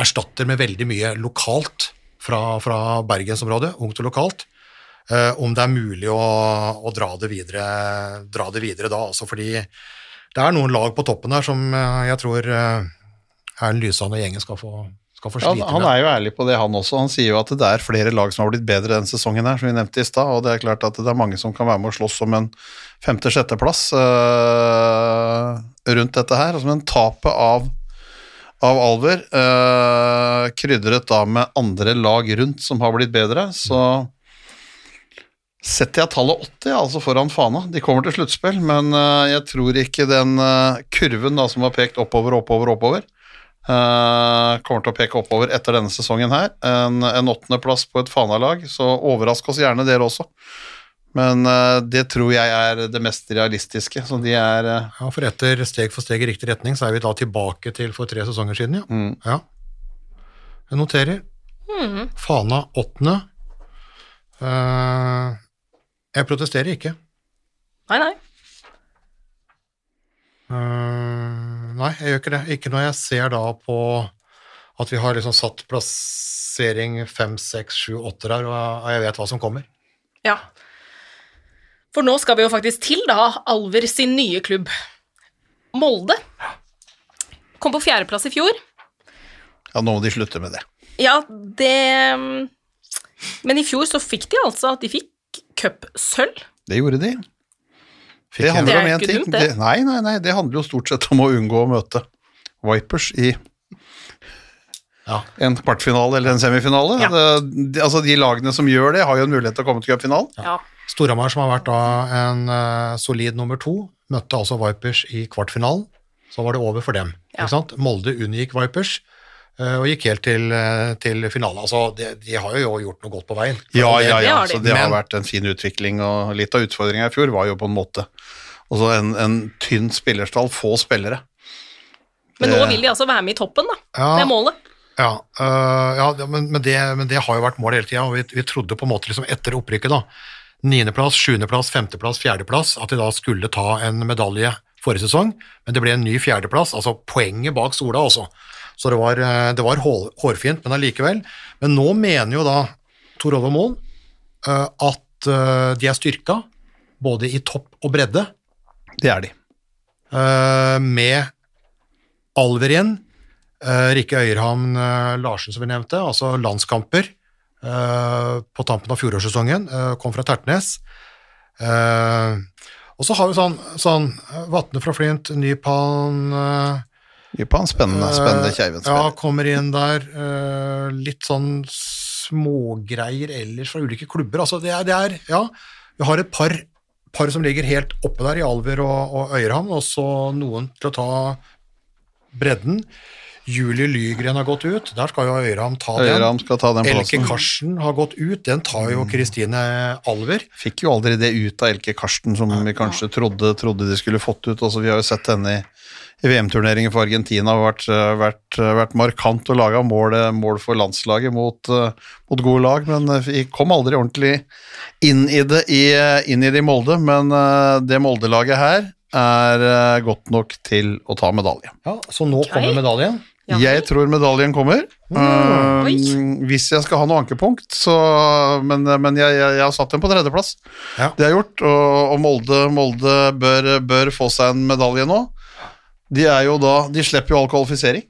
erstatter med veldig mye lokalt fra, fra bergensområdet, ungt og lokalt, eh, om det er mulig å, å dra, det videre, dra det videre da, altså fordi det er noen lag på toppen her som eh, jeg tror eh, Erlend Lysand og gjengen skal få, skal få Ja, han med. er jo ærlig på det, han også. Han sier jo at det er flere lag som har blitt bedre denne sesongen her, som vi nevnte i stad, og det er klart at det er mange som kan være med å slåss om en femte-sjetteplass øh, rundt dette her. Altså, men tapet av, av Alver, øh, krydret da med andre lag rundt som har blitt bedre, så setter jeg tallet 80, altså foran Fana. De kommer til sluttspill, men øh, jeg tror ikke den kurven da, som var pekt oppover, oppover, oppover, Eh, kommer til å peke oppover etter denne sesongen her. En, en åttendeplass på et Fana-lag, så overrask oss gjerne dere også. Men uh, det tror jeg er det mest realistiske. Så de er uh, Ja, for etter steg for steg i riktig retning, så er vi da tilbake til for tre sesonger siden, ja. mm, ja. Jeg noterer. Fana åttende. Eh, jeg protesterer ikke. Nei, nei. Eh, nei, jeg gjør ikke det. Ikke når jeg ser da på at vi har liksom satt plassering fem, seks, sju, åtte der, og jeg vet hva som kommer. Ja. For nå skal vi jo faktisk til da Alver sin nye klubb. Molde. Kom på fjerdeplass i fjor. Ja, nå må de slutte med det. Ja, det Men i fjor så fikk de altså at De fikk cupsølv. Det gjorde de. Fikk Det handler er om én ting. dumt, det. Det, nei, nei, nei, det handler jo stort sett om å unngå å møte Vipers i Ja. en kvartfinale eller en semifinale. Ja. Det, de, altså De lagene som gjør det, har jo en mulighet til å komme til cupfinalen. Ja. Storhamar, som har vært da en uh, solid nummer to, møtte altså Vipers i kvartfinalen. Så var det over for dem. Ja. Ikke sant? Molde unngikk Vipers eh, og gikk helt til, eh, til finalen. Altså, de, de har jo gjort noe godt på veien. Ja, ja, det ja. Så det har vært en fin utvikling, og litt av utfordringa i fjor var jo på en måte også en, en tynn spillerstall, få spillere. Men nå vil de altså være med i toppen, da. Ja. Det er målet. Ja, øh, ja men, men, det, men det har jo vært målet hele tida, og vi, vi trodde på en måte liksom etter opprykket, da, niendeplass, sjuendeplass, femteplass, fjerdeplass, at de da skulle ta en medalje forrige sesong, men det ble en ny fjerdeplass, altså poenget bak Sola også. Så det var, øh, det var hår, hårfint, men allikevel. Men nå mener jo da Tor Olve Moen at de er styrka, både i topp og bredde, Det er de. Uh, med Alver igjen, uh, Rikke Øyerhamn uh, Larsen som vi nevnte, altså landskamper på tampen av fjorårssesongen, kom fra Tertnes. Og så har vi sånn, sånn Vatne fra Flint, Nypan eh, spennende, spennende, spennende Ja, Keiven-spiller. kommer inn der. litt sånn smågreier ellers fra ulike klubber. Altså, det er, det er Ja, vi har et par, par som ligger helt oppe der, i Alver og, og Øyerhamn, og så noen til å ta bredden. Julie Lygren har gått ut, der skal jo Øyram ta den. Øyram skal ta den Elke. Karsten har gått ut, den tar jo Kristine Alver. Fikk jo aldri det ut av Elke Karsten som vi kanskje trodde, trodde de skulle fått ut. Altså, vi har jo sett henne i, VM-turneringen for Argentina har vært, eh, vært, vært markant og laga mål, mål for landslaget mot, eh, mot gode lag, men eh, vi kom aldri ordentlig inn i det i, eh, inn i det i Molde. Men eh, det Molde-laget her er eh, godt nok til å ta medalje. Ja, så nå kommer medaljen. Ja. Jeg tror medaljen kommer. Mm. Uh, hvis jeg skal ha noe ankepunkt, så Men, men jeg, jeg, jeg har satt den på tredjeplass. Ja. Det har jeg gjort, og, og Molde, Molde bør, bør få seg en medalje nå. De er jo da De slipper jo all kvalifisering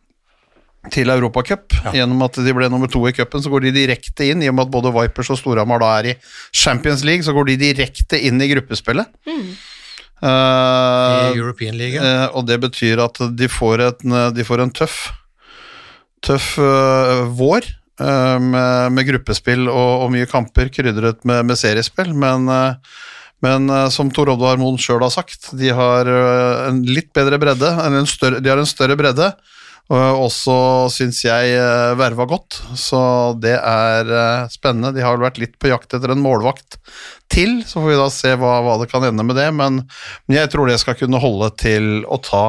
til Europacup. Gjennom at de ble nummer to i cupen, så går de direkte inn. I og med at både Vipers og Storhamar da er i Champions League, så går de direkte inn i gruppespillet. I Uh, European League. Uh, og det betyr at de får, et, de får en tøff tøff uh, vår eh, med, med gruppespill og, og mye kamper krydret med, med seriespill, men, eh, men eh, som Tor Oddvar Moen sjøl har sagt, de har eh, en litt bedre bredde, større, de har en større bredde, og også syns jeg eh, verva godt, så det er eh, spennende. De har vel vært litt på jakt etter en målvakt til, så får vi da se hva, hva det kan ende med det, men, men jeg tror det skal kunne holde til å ta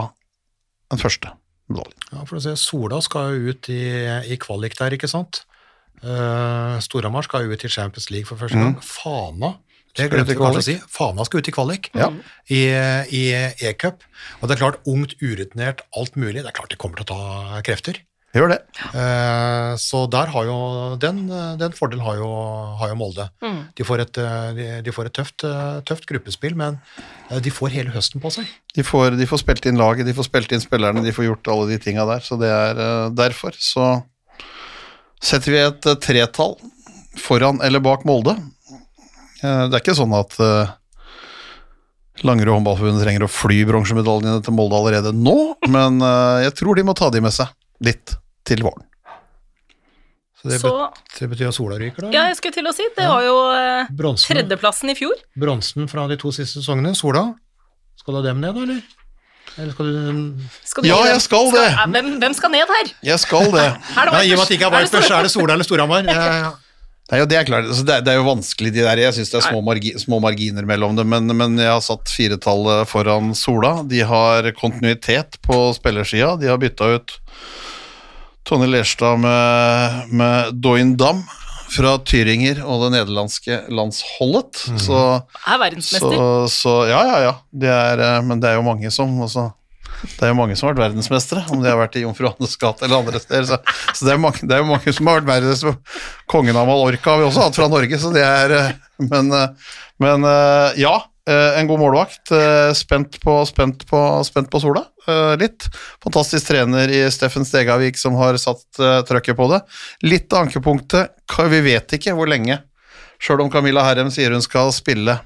den første medaljen. Ja, for å se, Sola skal jo ut i, i kvalik der, ikke sant? Uh, Storhamar skal ut i Champions League for første gang. Fana det glemte jeg kanskje å si. Fana skal ut i kvalik Ja. i, i e-cup. Og det er klart, ungt, urutinert, alt mulig. Det er klart de kommer til å ta krefter. Gjør det. Eh, så der har jo den, den fordelen har jo, har jo Molde. Mm. De får et, eh, de, de får et tøft, eh, tøft gruppespill, men eh, de får hele høsten på seg. De får, de får spilt inn laget, de får spilt inn spillerne, de får gjort alle de tinga der. Så det er derfor så setter vi et tretall foran eller bak Molde. Eh, det er ikke sånn at uh, Langerud Håndballforbund trenger å fly bronsemedaljene til Molde allerede nå, men eh, jeg tror de må ta de med seg dit til våren. Så det, Så bet- det betyr at Sola ryker, da? ja, jeg skulle til å si, det var jo eh, Bronsen, tredjeplassen i fjor. bronsen fra de to siste sesongene. Sola, skal du ha dem ned, da, eller? Eller skal du Skal du Ja, jeg skal det. ja, hvem, hvem skal ned her? Jeg skal det. Nei, I og med at det ikke er så er det Sola eller Storhamar. Ja, ja. Nei, jo, det er klart. Altså, det, er, det er jo vanskelig, de der. Jeg syns det er små, margi, små marginer mellom dem, men, men jeg har satt firetallet foran Sola. De har kontinuitet på spillersida. De har bytta ut Tonje Lerstad med, med Doin Dam fra Tyringer og det nederlandske landsholdet. Så, Er verdensmester. så, så ja, ja, ja. Det er, eh, men det er jo mange som altså, det er jo mange som har vært verdensmestere, om de har vært i Jomfru Annes gate eller andre steder. Så, så det, er mange, det er mange som har vært verdensmestere. Kongen av Mallorca har vi også hatt fra Norge, så det er eh, Men, eh, men eh, ja, en god målvakt. Spent på, spent på, spent på sola. Litt. Fantastisk trener i Steffen Stegavik som har satt trøkket på det. Litt av ankepunktet Vi vet ikke hvor lenge, sjøl om Camilla Herrem sier hun skal spille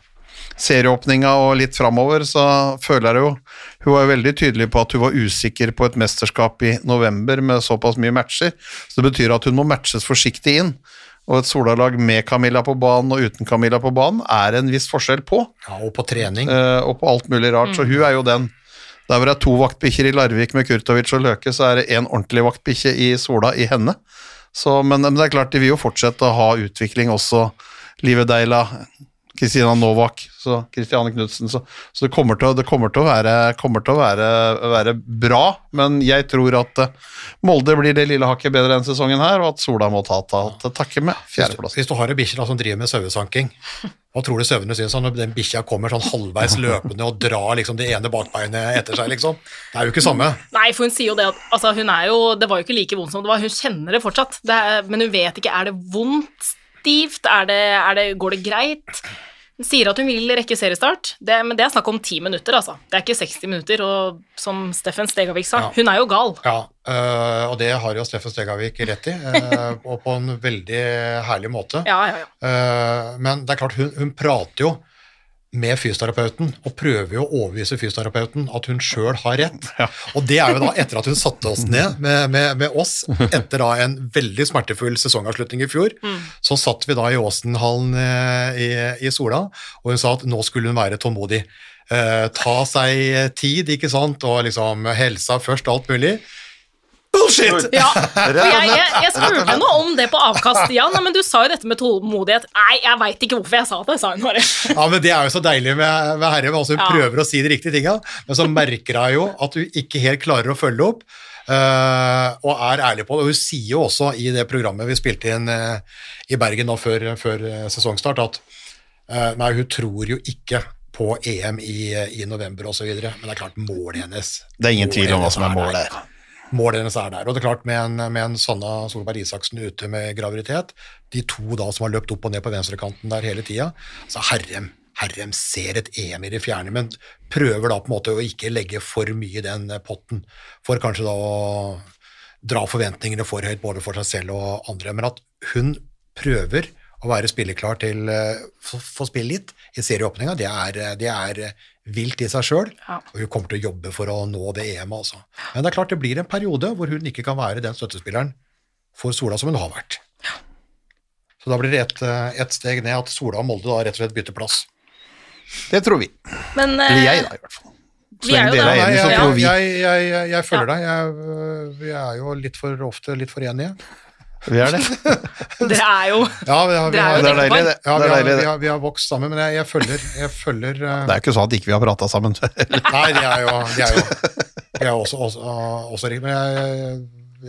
serieåpninga og litt framover, så føler jeg jo Hun var jo veldig tydelig på at hun var usikker på et mesterskap i november med såpass mye matcher. Så det betyr at hun må matches forsiktig inn. Og et Sola-lag med Camilla på banen og uten Camilla på banen er en viss forskjell på, ja, og på trening. eh, og på alt mulig rart. Så hun er jo den. Der hvor det er to vaktbikkjer i Larvik med Kurtovic og Løke, så er det én ordentlig vaktbikkje i Sola i henne. Så, men, men det er klart, de vil jo fortsette å ha utvikling også. Live Deila, Kristina Novak, så Kristiane Knutsen. Så, så det kommer til, det kommer til å, være, kommer til å være, være bra, men jeg tror at eh, Molde blir det lille hakket bedre denne sesongen her, og at Sola må ta, ta takke med Hvis fjerdeplass. hvis du har ei bikkje som driver med sauesanking, hva tror du sauene syns når den bikkja kommer sånn halvveis løpende og drar liksom det ene bakbeinet etter seg, liksom? Det er jo ikke samme. Nei, for hun sier jo det at altså, hun er jo Det var jo ikke like vondt som det var, hun kjenner det fortsatt. Det er, men hun vet ikke er det vondt, stivt, er det, er det, går det greit? Hun sier at hun vil rekke seriestart, det, men det er snakk om ti minutter, altså. Det er ikke 60 minutter, og som Steffen Stegavik sa, Ja. hun er jo gal. Ja, øh, og det har jo Steffen Stegavik rett i, øh, og på en veldig herlig måte. Ja, ja, ja. Eh, Men det er klart, hun, hun prater jo med fysioterapeuten og prøver jo å overbevise fysioterapeuten at hun sjøl har rett. Og det er jo da etter at hun satte oss ned med, med, med oss etter da en veldig smertefull sesongavslutning i fjor. Så satt vi da i Åsenhallen eh, i, i Sola, og hun sa at nå skulle hun være tålmodig. Eh, ta seg tid, ikke sant, og liksom helsa først, alt mulig. Bullshit! Ja, jeg, jeg, jeg spurte noe om det på avkast. Ja, nei, men du sa jo dette med tålmodighet. Nei, jeg veit ikke hvorfor jeg sa det, sa hun bare. Ja, men Det er jo så deilig med, med Herre. Hun Ja. prøver å si de riktige tinga, men så merker hun jo at hun ikke helt klarer å følge opp. uh, og er ærlig på det. Og hun sier jo også i det programmet vi spilte inn uh, i Bergen nå før, før eh, sesongstart, at uh, nei, hun tror jo ikke på EM i, i november osv. Men det er klart, målet hennes Det er ingen tvil om hva som er målet. Målet hennes er der. Og det er klart, med en, med en Sanna Solberg Isaksen ute med graviditet, de to da som har løpt opp og ned på venstrekanten der hele tida, så Herrem, Herrem ser et EM i det fjerne, men prøver da på en måte å ikke legge for mye i den potten, for kanskje da å dra forventningene for høyt både for seg selv og andre. Men at hun prøver å være spilleklar til eh, å få spille litt i serieåpninga, det det er vilt i seg sjøl. Ja. Og hun kommer til å jobbe for å nå det EM-et, altså. Men det er klart det blir en periode hvor hun ikke kan være den støttespilleren for Sola som hun har vært. Så da blir det ett et steg ned at Sola og Molde da rett og slett bytter plass. Det tror vi. Men eh, Eller jeg, da, i hvert fall. Så lenge dere er enige, så tror vi. jeg, jeg, jeg, jeg følger deg. Jeg, øh, vi er jo litt for ofte litt for enige. Vi er det. Dere er jo Ja, vi har, vi Det er har, jo Det er deilig, det. ja, vi har, vi har, vi har vokst sammen, men jeg, jeg følger, jeg følger uh... Det er jo ikke sånn at ikke vi har prata sammen. Nei, de er jo, de er jo, de er jo også, også, også riktig. Men jeg,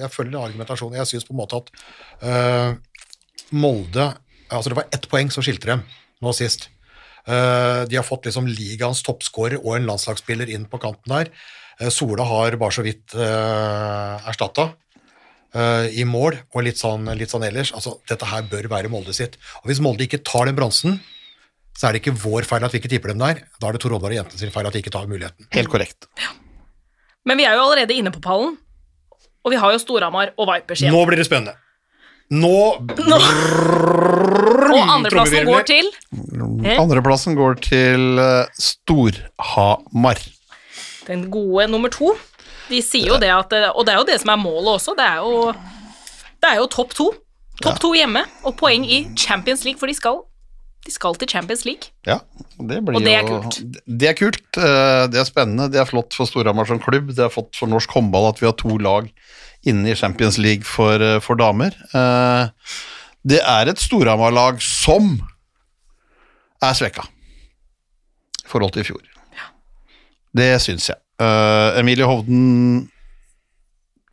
jeg følger argumentasjonen. Jeg syns på en måte at uh, Molde Altså, det var ett poeng som skilte dem nå sist. Uh, de har fått liksom ligaens toppskårer og en landslagsspiller inn på kanten der. Sola har bare så vidt uh, erstatta i mål, og litt sånn, litt sånn ellers. Altså, dette her bør være Molde sitt. Og hvis Molde ikke tar den bronsen, så er det ikke vår feil at vi ikke tipper dem der. Da er det Tor Oddvar og jentene sin feil at de ikke tar muligheten. Helt korrekt. Men vi er jo allerede inne på pallen, og vi har jo Storhamar og Vipers igjen. Nå blir det spennende. Nå Og andreplassen går til Eh? Andreplassen går til eh, Storhamar. den gode nummer to. De sier jo det at Og det er jo det som er målet også. Det er jo, det er jo topp to. Topp to hjemme og poeng i Champions League, for de skal, de skal til Champions League. Ja, det blir Og det er jo- kult. Det er kult. eh, Det er spennende. Det er flott for Storhamar som klubb. Det er flott for norsk håndball at vi har to lag inne i Champions League for, eh, for damer. Eh, Det er et Storhamar-lag som er svekka i forhold til i fjor. Det syns jeg. Eh, Emilie Hovden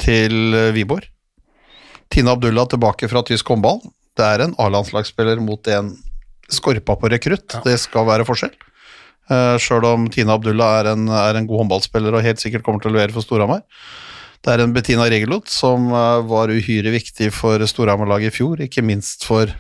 til eh, Wiborg. Tina Abdullah tilbake fra tysk håndball. Det er en A-landslagsspiller mot en skorpa på rekrutt. Det skal være forskjell. Uh, Sjøl om Tina Abdullah er en, er en god håndballspiller og helt sikkert kommer til å levere for Storhamar. Det er en Bettina Regelot som uh, var uhyre viktig for Storhamar-laget i fjor, ikke minst for,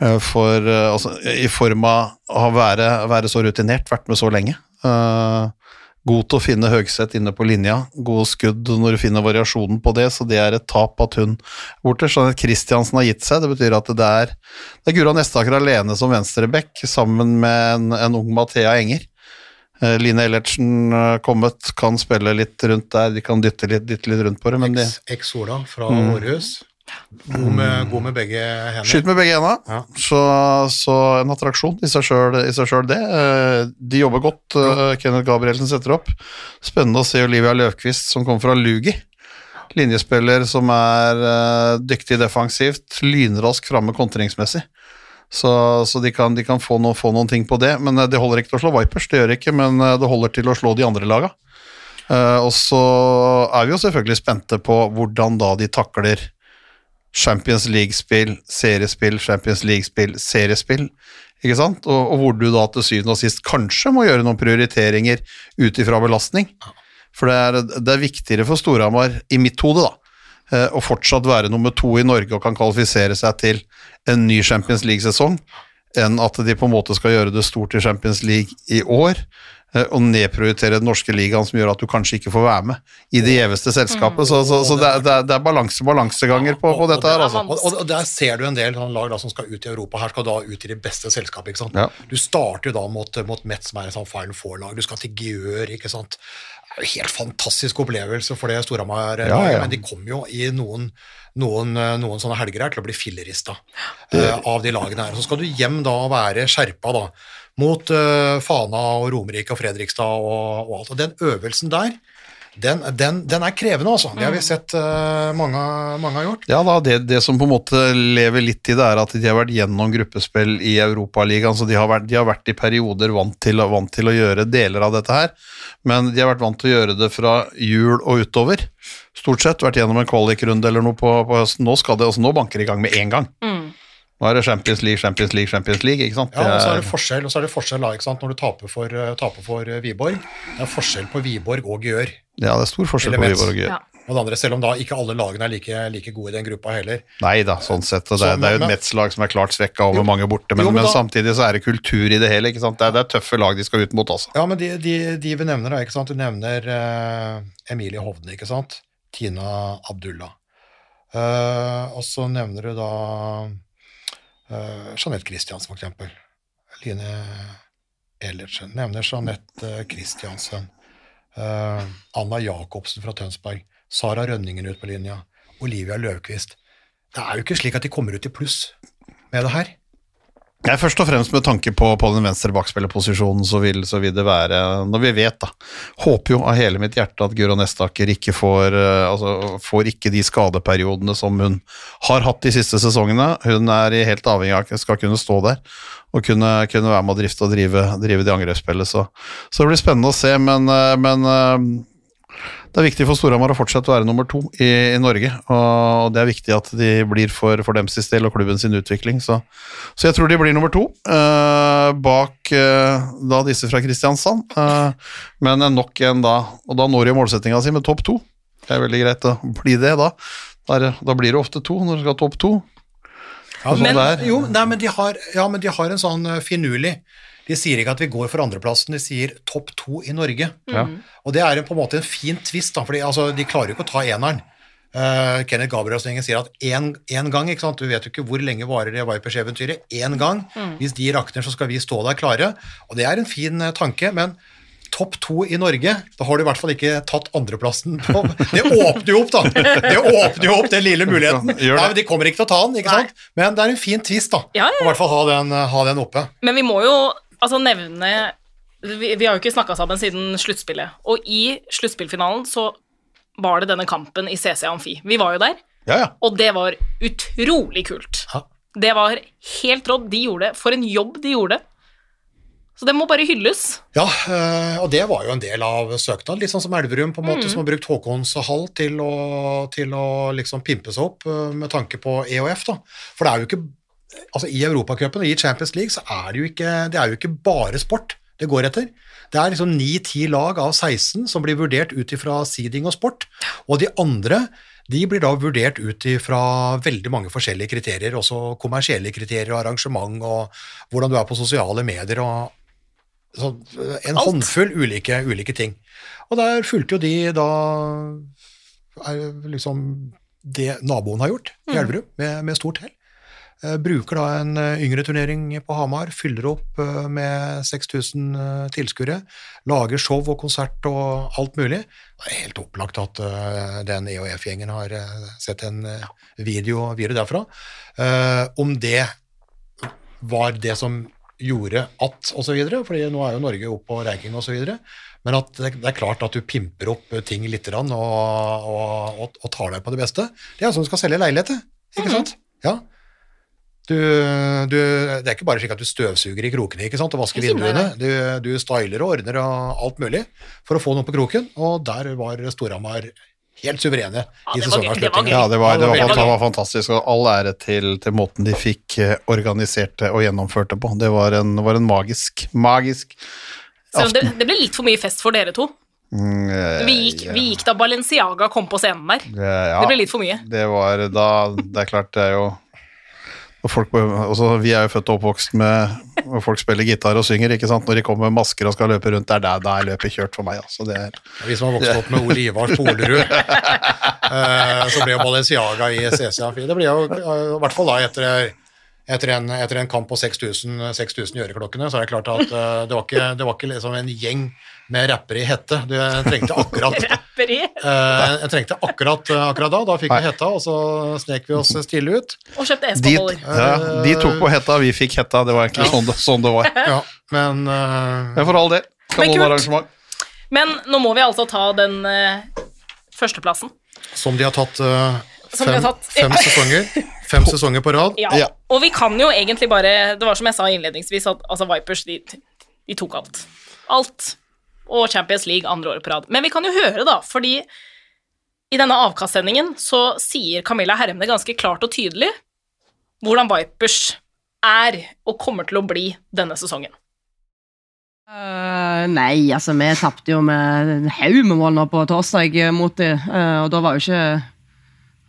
eh, for eh, altså, I form av å være, være så rutinert, vært med så lenge. Eh, god til å finne Høgseth inne på linja, gode skudd når du finner variasjonen på det, så det er et tap at hun borte. Sånn at Kristiansen har gitt seg, det betyr at det er, det er Gura Nestaker alene som venstreback, sammen med en, en ung Mathea Enger. Eh, Line Ellertsen eh, kommet, kan spille litt rundt der, de kan dytte litt, dytte litt rundt på det, men de Eks-Sola fra Århus. God med, god med begge hender. Skyt med begge hendene. Ja. Så, så en attraksjon i seg sjøl, det. Eh, De jobber godt. ja. Kenneth Gabrielsen setter opp. Spennende å se Olivia Løvquist, som kommer fra Lugi. Linjespiller som er eh, dyktig defensivt, lynrask framme kontringsmessig. Så, så de kan, de kan få, noe, få noen ting på det. Men eh, det holder ikke til å slå Vipers, det gjør ikke, men eh, det holder til å slå de andre laga. Eh, og så er vi jo selvfølgelig spente på hvordan da de takler Champions League-spill, seriespill, Champions League-spill, seriespill. Ikke sant? Og, og hvor du da til syvende og sist kanskje må gjøre noen prioriteringer ut ifra belastning. For det er, det er viktigere for Storhamar, i mitt hode, da, eh, å fortsatt være nummer to i Norge og kan kvalifisere seg til en ny Champions League-sesong, enn at de på en måte skal gjøre det stort i Champions League i år, eh, og nedprioritere den norske ligaen som gjør at du kanskje ikke får være med i det gjeveste selskapet. Så, så, så det, er, det er- det er balanse, balanseganger på, på dette her, altså. Og, og, der ser du en del sånn lag da, som skal ut i Europa. Her skal da ut i det beste selskapet. ikke sant? Ja. Du starter jo da mot, mot Metz, som er en sånn Final Four-lag. Du skal til Gjør. ikke sant? Er jo helt fantastisk opplevelse for det Storhamar, Ja, ja. men de kom jo i noen, noen, eh, noen sånne helger her til å bli fillerista uh, av de lagene her. Så skal du hjem da og være skjerpa da, mot uh, Fana og Romerike og Fredrikstad og, og alt. Og den øvelsen der, den, den, den er krevende, altså. Det har vi sett uh, mange, mange har gjort. Ja da, det, det som på en måte lever litt i det, er at de har vært gjennom gruppespill i Europaligaen, så de har, vært, de har vært i perioder vant til, vant til å gjøre deler av dette her, men de har vært vant til å gjøre det fra jul og utover. Stort sett vært gjennom en kvalikrunde eller noe på, på høsten. Nå, skal det, altså nå banker det i gang med en gang. Nå er det Champions League, Champions League, Champions League, ikke sant? Ja, og så er Det forskjell, og så er det forskjell da, ikke sant, når du taper for, eh, taper for eh, Viborg. Det er forskjell på Viborg og Gjør. Ja, det er stor forskjell på Elements. Og Gjør. Ja. Og det andre, selv om da ikke alle lagene er like, like gode i den gruppa heller. Nei da, sånn sett. Det, Så, det er jo et Metz-lag som er klart svekka over Jo. mange borte, men, Jo, men men da- samtidig så er det kultur i det hele. ikke sant? Det er, det er tøffe lag de skal ut mot, altså. Ja, men de, de, de vi nevner, da, ikke sant? Du nevner uh, Emilie Hovden, ikke sant? Tina Abdullah. Uh, og så nevner du da uh, Jeanette Christiansen, for eksempel. Line Ellertsen. Nevner Jeanette Christiansen. Eh, Anna Jacobsen fra Tønsberg. Sara Rønningen ut på linja. Olivia Løvquist. Det er jo ikke slik at de kommer ut i pluss med det her. Nei, Først og fremst med tanke på, på den venstre bakspillerposisjonen, så så vil det være Når vi vet, da Håper jo av hele mitt hjerte at Guro Nestaker ikke får eh, Altså får ikke de skadeperiodene som hun har hatt de siste sesongene. Hun er helt avhengig av skal kunne stå der og kunne, kunne være med å drifte og drive, drive det angrepsspillet. Så, så det blir spennende å se, men, eh, men eh, det er viktig for Storhamar å fortsette å være nummer to i, i Norge, og det er viktig at de blir for, for dems del og klubben sin utvikling. Så, så jeg tror de blir nummer to, eh, bak eh, da disse fra Kristiansand. Eh, men nok en da, og da når de målsettinga si med topp to. Det er veldig greit å bli det, da. Da, er da blir det ofte to når du skal ha topp to. Ja, sånn Men-. Jo, nei, men de har, ja, men de har en sånn eh, finurlig De sier ikke at vi går for andreplassen, de sier topp to i Norge. Ja. Og det er en, på en måte en fin twist, fordi altså, de klarer jo ikke å ta eneren. Uh, Kenneth Gabrielsen sier at én gang, ikke sant? du vet jo ikke hvor lenge varer det Vipers-eventyret, én gang. Hvis de rakner, så skal vi stå der klare. Og det er en fin eh, tanke, men topp to i Norge, da har du i hvert fall ikke tatt andreplassen på Det åpner jo opp, da! Det åpner jo opp den lille muligheten. Nei, men De kommer ikke til å ta den, ikke sant? men det er en fin twist, da. Ja, ja. Å i hvert fall ha den, ha den oppe. Men vi må jo altså nevne Vi, vi har jo ikke snakka sammen siden sluttspillet. Og i sluttspillfinalen så var det denne kampen i CC Amfi. Vi var jo der, Ja, ja. og det var utrolig kult. Ha. Det var helt rått. De gjorde det. For en jobb de gjorde. Så det må bare hylles. Ja, eh, og det var jo en del av søknaden, litt sånn som Elverum, på en måte, som har brukt Håkons hall til å, til å liksom pimpe seg opp eh, med tanke på EOF. da. For det er jo ikke altså I Europacupen og i Champions League så er det jo ikke, det er jo ikke bare sport det går etter. Det er liksom 9-10 lag av 16 som blir vurdert ut ifra seeding og sport, og de andre de blir da vurdert ut ifra veldig mange forskjellige kriterier, også kommersielle kriterier og arrangement og hvordan du er på sosiale medier og så en Alt. håndfull ulike, ulike ting. Og der fulgte jo de da liksom det naboen har gjort i Elverum, med, med stort hell. Eh, bruker da en eh, yngre turnering på Hamar, fyller opp eh, med 6000 eh, tilskuere, lager show og konsert og alt mulig. Det er helt opplagt at den EOF-gjengen har sett en video, video derfra. Om det var det som gjorde at, og så videre, fordi nå er jo Norge oppe på ranking og så videre, men at det, er klart at du pimper opp ting litt og, og, og tar deg på det beste. Det er sånn du skal selge leilighet, ikke sant? Ja. Du, du, det er ikke bare slik at du støvsuger i krokene ikke sant, og vasker vinduene. Du, du styler og ordner og alt mulig for å få noe på kroken, og der var Storhamar helt suverene Ja, i sesongavslutningen. Ja, det var, det var, det var fantastisk, og all ære til, til måten de fikk eh, organisert det og gjennomført det på. Det var en, var en magisk, magisk aften. det, det ble litt for mye fest for dere to. mm, eh, Vi gikk, vi gikk da Balenciaga kom på scenen der. eh, ja, Det ble litt for mye. Det var da Det er klart, det er jo og folk, altså, Vi er jo født og oppvokst med og folk spiller gitar og synger, ikke sant. Når de kommer med masker og skal løpe rundt, det er der, der er løpet kjørt for meg. Altså. Det er, Hvis man vokste vokst opp med Ole Ivar Spolerud, uh, så ble jo Balenciaga i CC Amfi. Det ble jo eh, i hvert fall da etter, etter, en, etter en kamp på 6000 6000 i øreklokkene, så er det klart at uh, det var ikke, det var ikke liksom en gjeng med rapper i hette. Du trengte akkurat eh, Jeg trengte akkurat, akkurat da. Da fikk vi hetta, og så snek vi oss stille ut. Og kjøpte de, Espa-boller. ja, de tok på hetta, vi fikk hetta. Det var egentlig sånn, det, sånn det var. Ja, men uh, for all del. Kanonarrangement. Men nå må vi altså ta den førsteplassen. som de har tatt fem, har tatt- fem sesonger Fem sesonger på rad. Ja. Ja. Og vi kan jo egentlig bare Det var som jeg sa innledningsvis, at altså, Vipers de, de tok alt. Alt. Og Champions League andre året på rad. Men vi kan jo høre, da, fordi i denne avkastsendingen så sier Camilla Hermne ganske klart og tydelig hvordan Vipers er og kommer til å bli denne sesongen. Uh, nei, altså vi tapte jo med en haug med mål nå på torsdag eh, mot det, uh, og da var jo ikke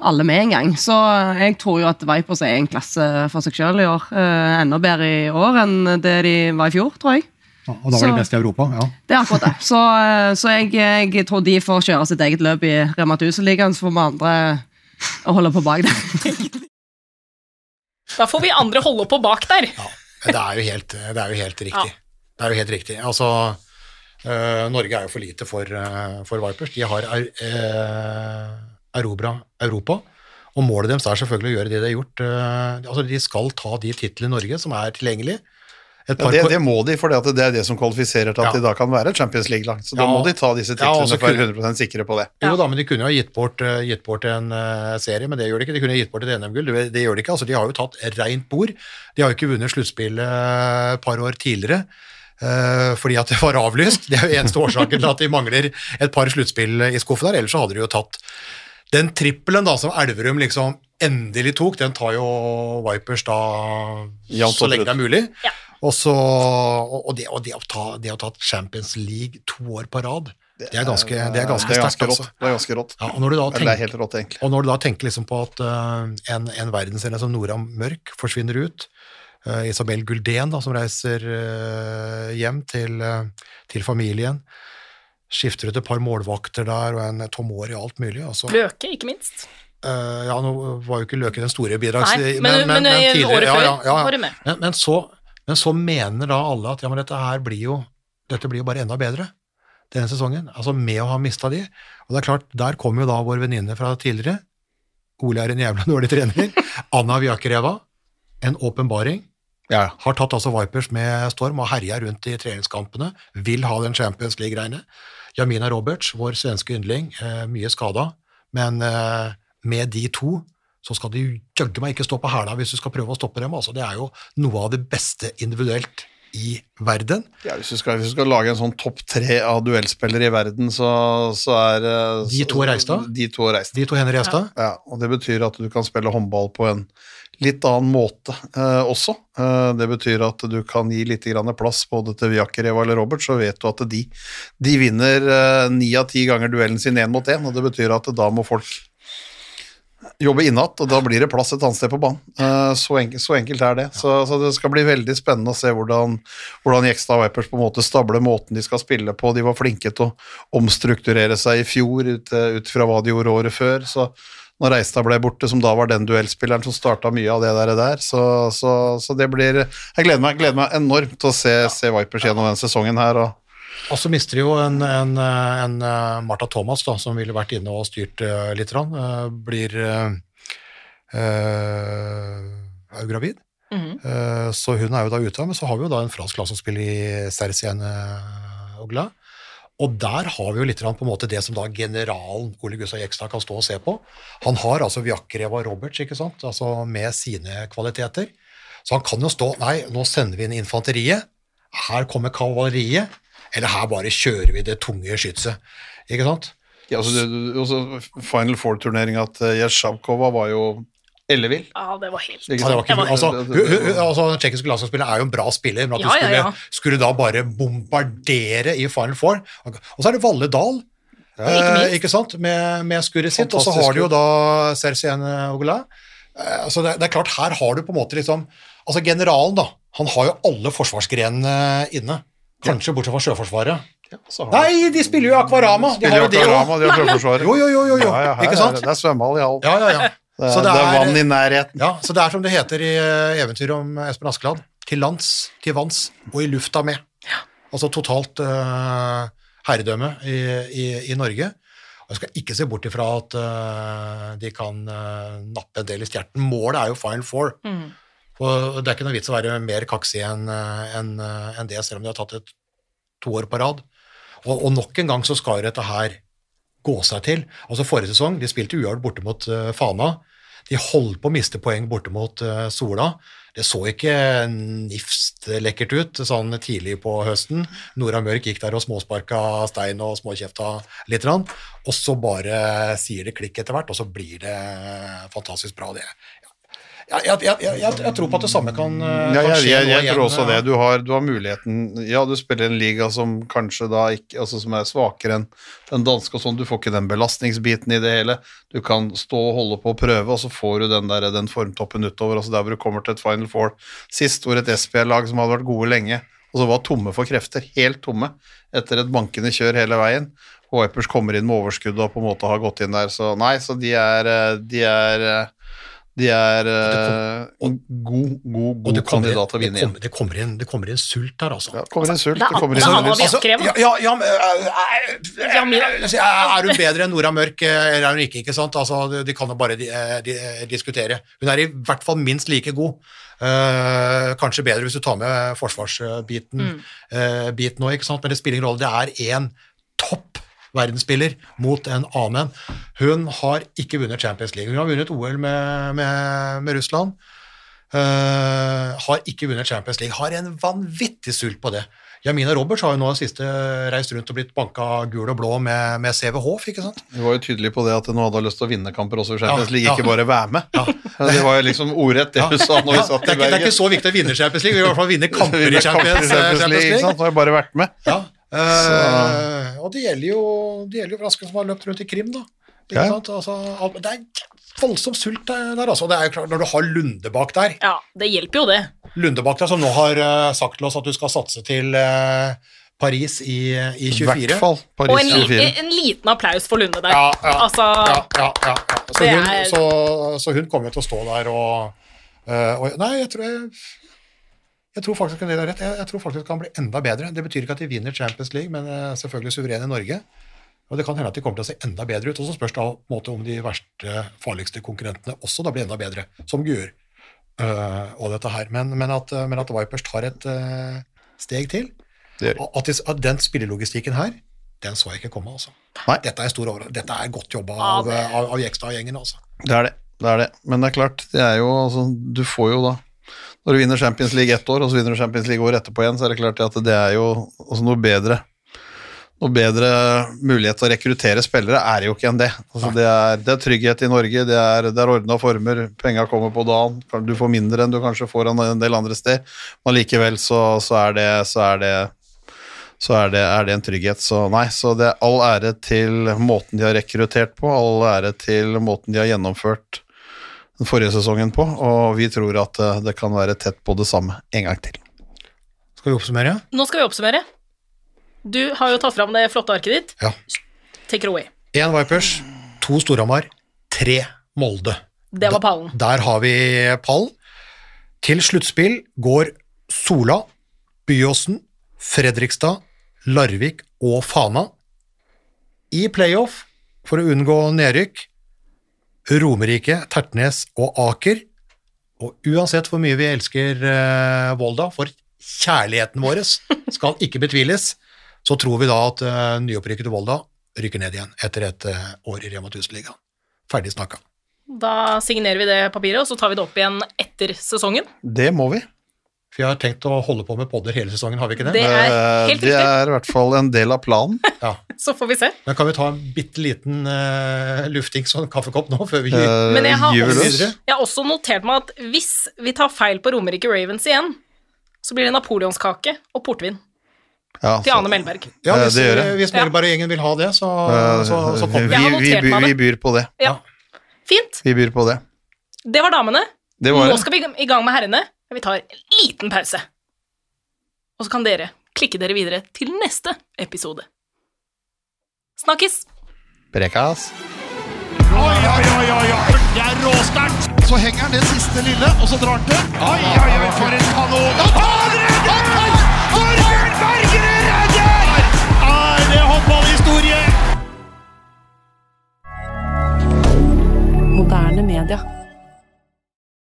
alle med engang. Så eh, jeg tror jo at Vipers er en klasse for seg sjøl i år. Uh, enda bedre i år enn det de var i fjor, tror jeg. Og da var Så- de best i Europa, ja. Det er akkurat det. Så, eh, så jeg, jeg tror de får kjøre sitt eget løp i Rema 1000-ligaen, så får vi andre å holde på bak der. Da får vi andre holde på bak der. ja, Det er jo helt, det er jo helt riktig. Ja. Det er jo helt riktig. Altså, øh, Norge er jo for lite for, øh, for Vipers. De har øh, erobra Europa, og målet deres er selvfølgelig å gjøre det de har gjort. øh, altså, de skal ta de titlene i Norge som er tilgjengelig. Et Ja, det, det må de, for det er det som kvalifiserer til at Ja. de da kan være Champions League-lag. Så da Ja. må de ta disse Ja, titlene og for å være 100% sikre på det. Jo da, men de kunne jo ha gitt bort, øh, gitt bort en uh, serie, men det gjør de ikke. De kunne ha gitt bort et NM-gull, det, det gjør de ikke. Altså, de har jo tatt rent bord. De har jo ikke vunnet sluttspillet øh, et par år tidligere. fordi at det var avlyst. Det er jo eneste årsaken til at de mangler et par sluttspill i skuffen der. Ellers så hadde de jo tatt den trippelen da som Elverum liksom endelig tok, den tar jo Vipers da så lenge det er mulig. Ja. Og, så, og, det, og det, å ta, det å ta Champions League to år på rad, det er ganske, det er ganske det er sterkt. ganske Altså. rått. Det er ganske rått. Ja, og når du da Eller det er tenker, helt rått, egentlig. og når du da tenker liksom på at uh, en, en verdensserie som Nora Mørk forsvinner ut, uh, Isabel Guldén da, som reiser uh, hjem til, til familien, skifter ut et par målvakter der og en Tomori og alt mulig. Altså, Løke, ikke minst. Eh, ja, nå var jo ikke Løke den store bidrags... Nei, men, men, året før var det med. Men, men, så, men så mener da alle at ja, men dette her blir jo, dette blir jo bare enda bedre denne sesongen, altså med å ha mista de. Og det er klart, der kommer jo da vår venninne fra tidligere, Ole er en jævla dårlig trener, Anna Vjakereva, en åpenbaring, Ja, har tatt altså Vipers med storm og herja rundt i treningskampene, vil ha den Champions League-greiene. Jamina Roberts, vår svenske yndling, eh, mye skada, men eh, med de to så skal de jaggu meg ikke stå på hæla hvis du skal prøve å stoppe dem. Altså, det er jo noe av det beste individuelt i verden. Ja, hvis, du skal, hvis du skal lage en sånn topp tre av duellspillere i verden, så, så er så, De to Reistad? De to reist. De to hender Reistad. Ja. Ja, og det betyr at du kan spille håndball på en litt annen måte eh, også. Eh, det betyr at du kan gi litt grann plass både til Viakereva eller Robert, så vet du at de, de vinner eh, ni av ti ganger duellen sin én mot én, og det betyr at da må folk jobbe innatt, og da blir det plass et annet sted på banen. Eh, så, enkelt, så enkelt er det. Så, så det skal bli veldig spennende å se hvordan, hvordan Jekstad Vipers på en måte stabler måten de skal spille på. De var flinke til å omstrukturere seg i fjor ut, ut fra hva de gjorde året før. så når Reistad ble borte, som da var den duellspilleren som starta mye av det der, der så, så, så det blir Jeg gleder meg, gleder meg enormt til å se, se Vipers gjennom denne sesongen her. og Og så mister de jo en, en, en eh, Martha Thomas, da, som ville vært inne og styrt uh, litt. Eh, blir uh, gravid. Mhm. Eh, så hun er jo da ute, men så har vi jo da en fransk landslagsspiller i Sersiene Ogla. Og der har vi jo litt på en måte det som da generalen Ole Gustav Jekstad kan stå og se på. Han har altså Viakreva Roberts, ikke sant, altså med sine kvaliteter. Så han kan jo stå Nei, nå sender vi inn infanteriet. Her kommer kavaleriet. Eller her bare kjører vi det tunge skytset. Ikke sant? Ja, altså, det, også Final Four-turneringa til Jesjavkova var jo ellevill. Ja, det var helt Ja, det var ikke, var- altså, altså, Den tsjekkiske landslagsspilleren er jo en bra spiller, men at Ja, du skulle, ja. skulle da bare bombardere i Final Four Og så er det Valle Dahl, Ikke eh, ikke sant, med, med skurret sitt, og så har du jo da Cercien Ogla. Eh, altså det, det er klart, her har du på en måte liksom Altså generalen, da, han har jo alle forsvarsgrenene inne. Kanskje bortsett fra Sjøforsvaret. Ja, har Nei, de spiller jo Akvarama! De Spiller jo Akvarama, de har Sjøforsvaret. Jo, jo, jo, jo, jo. Ja, ja, her ikke er sant? Det, er svømmehall i all. Ja, ja, ja. Det, Så det, det er er- vann i nærheten. Ja, så det er som det heter i eh, eventyret om Espen Askeladd. Til lands, til vanns og i lufta med. Altså totalt uh, herredømme i, i, i Norge. Og jeg skal ikke se bort ifra at uh, de kan uh, nappe en del i stjerten. Målet er jo Final Four. Mm. Og det er ikke noe vits å være mer kaksig enn en, enn, eh, det, selv om de har tatt et to år på rad. Og, og nok en gang så skal jo dette her gå seg til. Altså Forrige sesong de spilte uavgjort borte mot uh, Fana. De holdt på å miste poeng borte mot uh, Sola. Det så ikke nifst lekkert ut sånn tidlig på høsten. Nora Mørk gikk der og småsparka stein og småkjefta litt. Og så bare sier det klikk etter hvert, og så blir det fantastisk bra, det. Jeg, jeg, jeg, jeg, tror på at det samme kan, eh, Ja, kan skje jeg, igjen. tror også det. eh, Du har, du har muligheten Ja, du spiller en liga som kanskje da ikke Altså som er svakere enn den danske og sånn. Du får ikke den belastningsbiten i det hele. Du kan stå og holde på og prøve, og så får du den, der, den formtoppen utover. Altså der hvor du kommer til et Final Four sist, hvor et SPL-lag som hadde vært gode lenge, og så var tomme for krefter, helt tomme, etter et bankende kjør hele veien. Og Vipers kommer inn med overskudd og på en måte har gått inn der, så nei, så de er eh, De er de er eh, en god, god, god det kandidat til å vinne igjen. det, kommer inn, det kommer inn sult her, altså. Ja, det kommer inn sult, det det kommer er lyst. Bjerkrev, ja, ja, øh, øh, Ja, Er hun bedre enn Nora Mørk, eller er hun ikke? ikke sant? Altså, de, de kan jo bare de, de, diskutere. Hun er i hvert fall minst like god. Uh, kanskje bedre hvis du tar med forsvarsbiten Mm. uh, biten også, ikke sant? men det spiller ingen rolle. Det er én topp verdensspiller mot en annen. Hun har ikke vunnet Champions League. Hun har vunnet OL med, med, med Russland. Uh, har ikke vunnet Champions League. Har en vanvittig sult på det. Jamina Roberts har jo nå siste reist rundt og blitt banka gul og blå med, med CV Hoff, ikke sant? Vi var jo tydelig på det at hun hadde lyst til å vinne kamper også i Champions League, ja. ikke bare være med. Det var jo liksom ordrett det hun sa når vi Ja, satt i Bergen. det er ikke så viktig å vinne Champions League, vi vil i hvert fall vinne kamper i Vinne kamper Champions, League. ikke League. sant? Nå har jeg bare vært med. Ja. Eh, og det gjelder jo, det gjelder jo Rasken som har løpt rundt i Krim, da. Ikke Ja. sant? Altså, alt- det er voldsom sult der, der, altså. Det er jo klart, når du har Lunde bak der, Ja, det hjelper jo det. Lunde bak der som nå har uh, sagt til oss at du skal satse til uh, Paris i, i I 24. hvert fall Og en, li 24. en liten applaus for Lunde der. Ja, ja, Altså, ja, ja, ja, ja. Så, hun, er- så, så hun kommer jo til å stå der og, uh, og Nei, jeg tror jeg, jeg tror faktisk at det er rett. Jeg, jeg tror faktisk det kan bli enda bedre. Det betyr ikke at de vinner Champions League, men er selvfølgelig suverene i Norge. Og det kan hende at de kommer til å se enda bedre ut. Og så spørs det måte om de verste, farligste konkurrentene også da blir enda bedre, som Guer eh, og dette her. Men, men, at, men at Vipers tar et eh, steg til. At, de, at den spillelogistikken her, den så jeg ikke komme, altså. Nei. Dette er stor dette er godt jobba av, av, av Jekstad-gjengen, altså. Det er det. det er det. Men det er klart, det er jo altså, Du får jo da Når du vinner Champions League ett år, og så vinner du Champions League året etterpå igjen, så er det klart at det er jo altså, noe bedre noe bedre mulighet til å rekruttere spillere er jo ikke enn det. Altså, det, er, det er trygghet i Norge, det er, det er ordna former, penga kommer på dagen. Du får mindre enn du kanskje får en del andre steder, men likevel så, så er det, så er det så er det, er det en trygghet. Så nei, så det er all ære til måten de har rekruttert på, all ære til måten de har gjennomført den forrige sesongen på, og vi tror at eh, det kan være tett på det samme en gang til. Skal vi oppsummere? nå skal vi oppsummere. Du har jo tatt fram det flotte arket ditt. Ja. Take it away. Én Vipers, to Storhamar, tre Molde. Det var pallen. Der har vi pallen. Til sluttspill går Sola, Byåsen, Fredrikstad, Larvik og Fana. I playoff, for å unngå nedrykk, Romerike, Tertnes og Aker. Og uansett hvor mye vi elsker eh, Volda, for kjærligheten vår skal ikke betviles, så tror vi da at uh, nyopprykkede Volda rykker ned igjen etter et eh, år i Rema 1000-ligaen. Ferdig snakka. Da signerer vi det papiret, og så tar vi det opp igjen etter sesongen. Det må vi. For jeg har tenkt å holde på med podder hele sesongen, har vi ikke det? Det er helt riktig. det er i hvert fall en del av planen. Ja. Så får vi se. Men kan vi ta en bitte liten uh, luftings og kaffekopp nå, før vi Eh, Men jeg har, gyver også, løs. jeg har også notert meg at hvis vi tar feil på Romerike Ravens igjen, så blir det napoleonskake og portvin Ja, til Ane Melberg. Ja, Eh, hvis, det gjør det. hvis Ja. Melberg-gjengen vil ha det, så, eh, så, så vi, kommer vi. vi, meg vi byr på det. Ja. Fint. Vi byr på det. Det var damene. Det var Nå det. skal vi i gang med herrene, men vi tar en liten pause. Og så kan dere klikke dere videre til neste episode. Snakkes! Prekas. Oi, oi, oi, oi, oi. Det er råsterkt. Så henger han det siste lille, og så drar han til. Oi, oi, oi, for en kanon. Han redder! Torbjørn Bergerud redder! Er det håndballhistorie? Moderne media.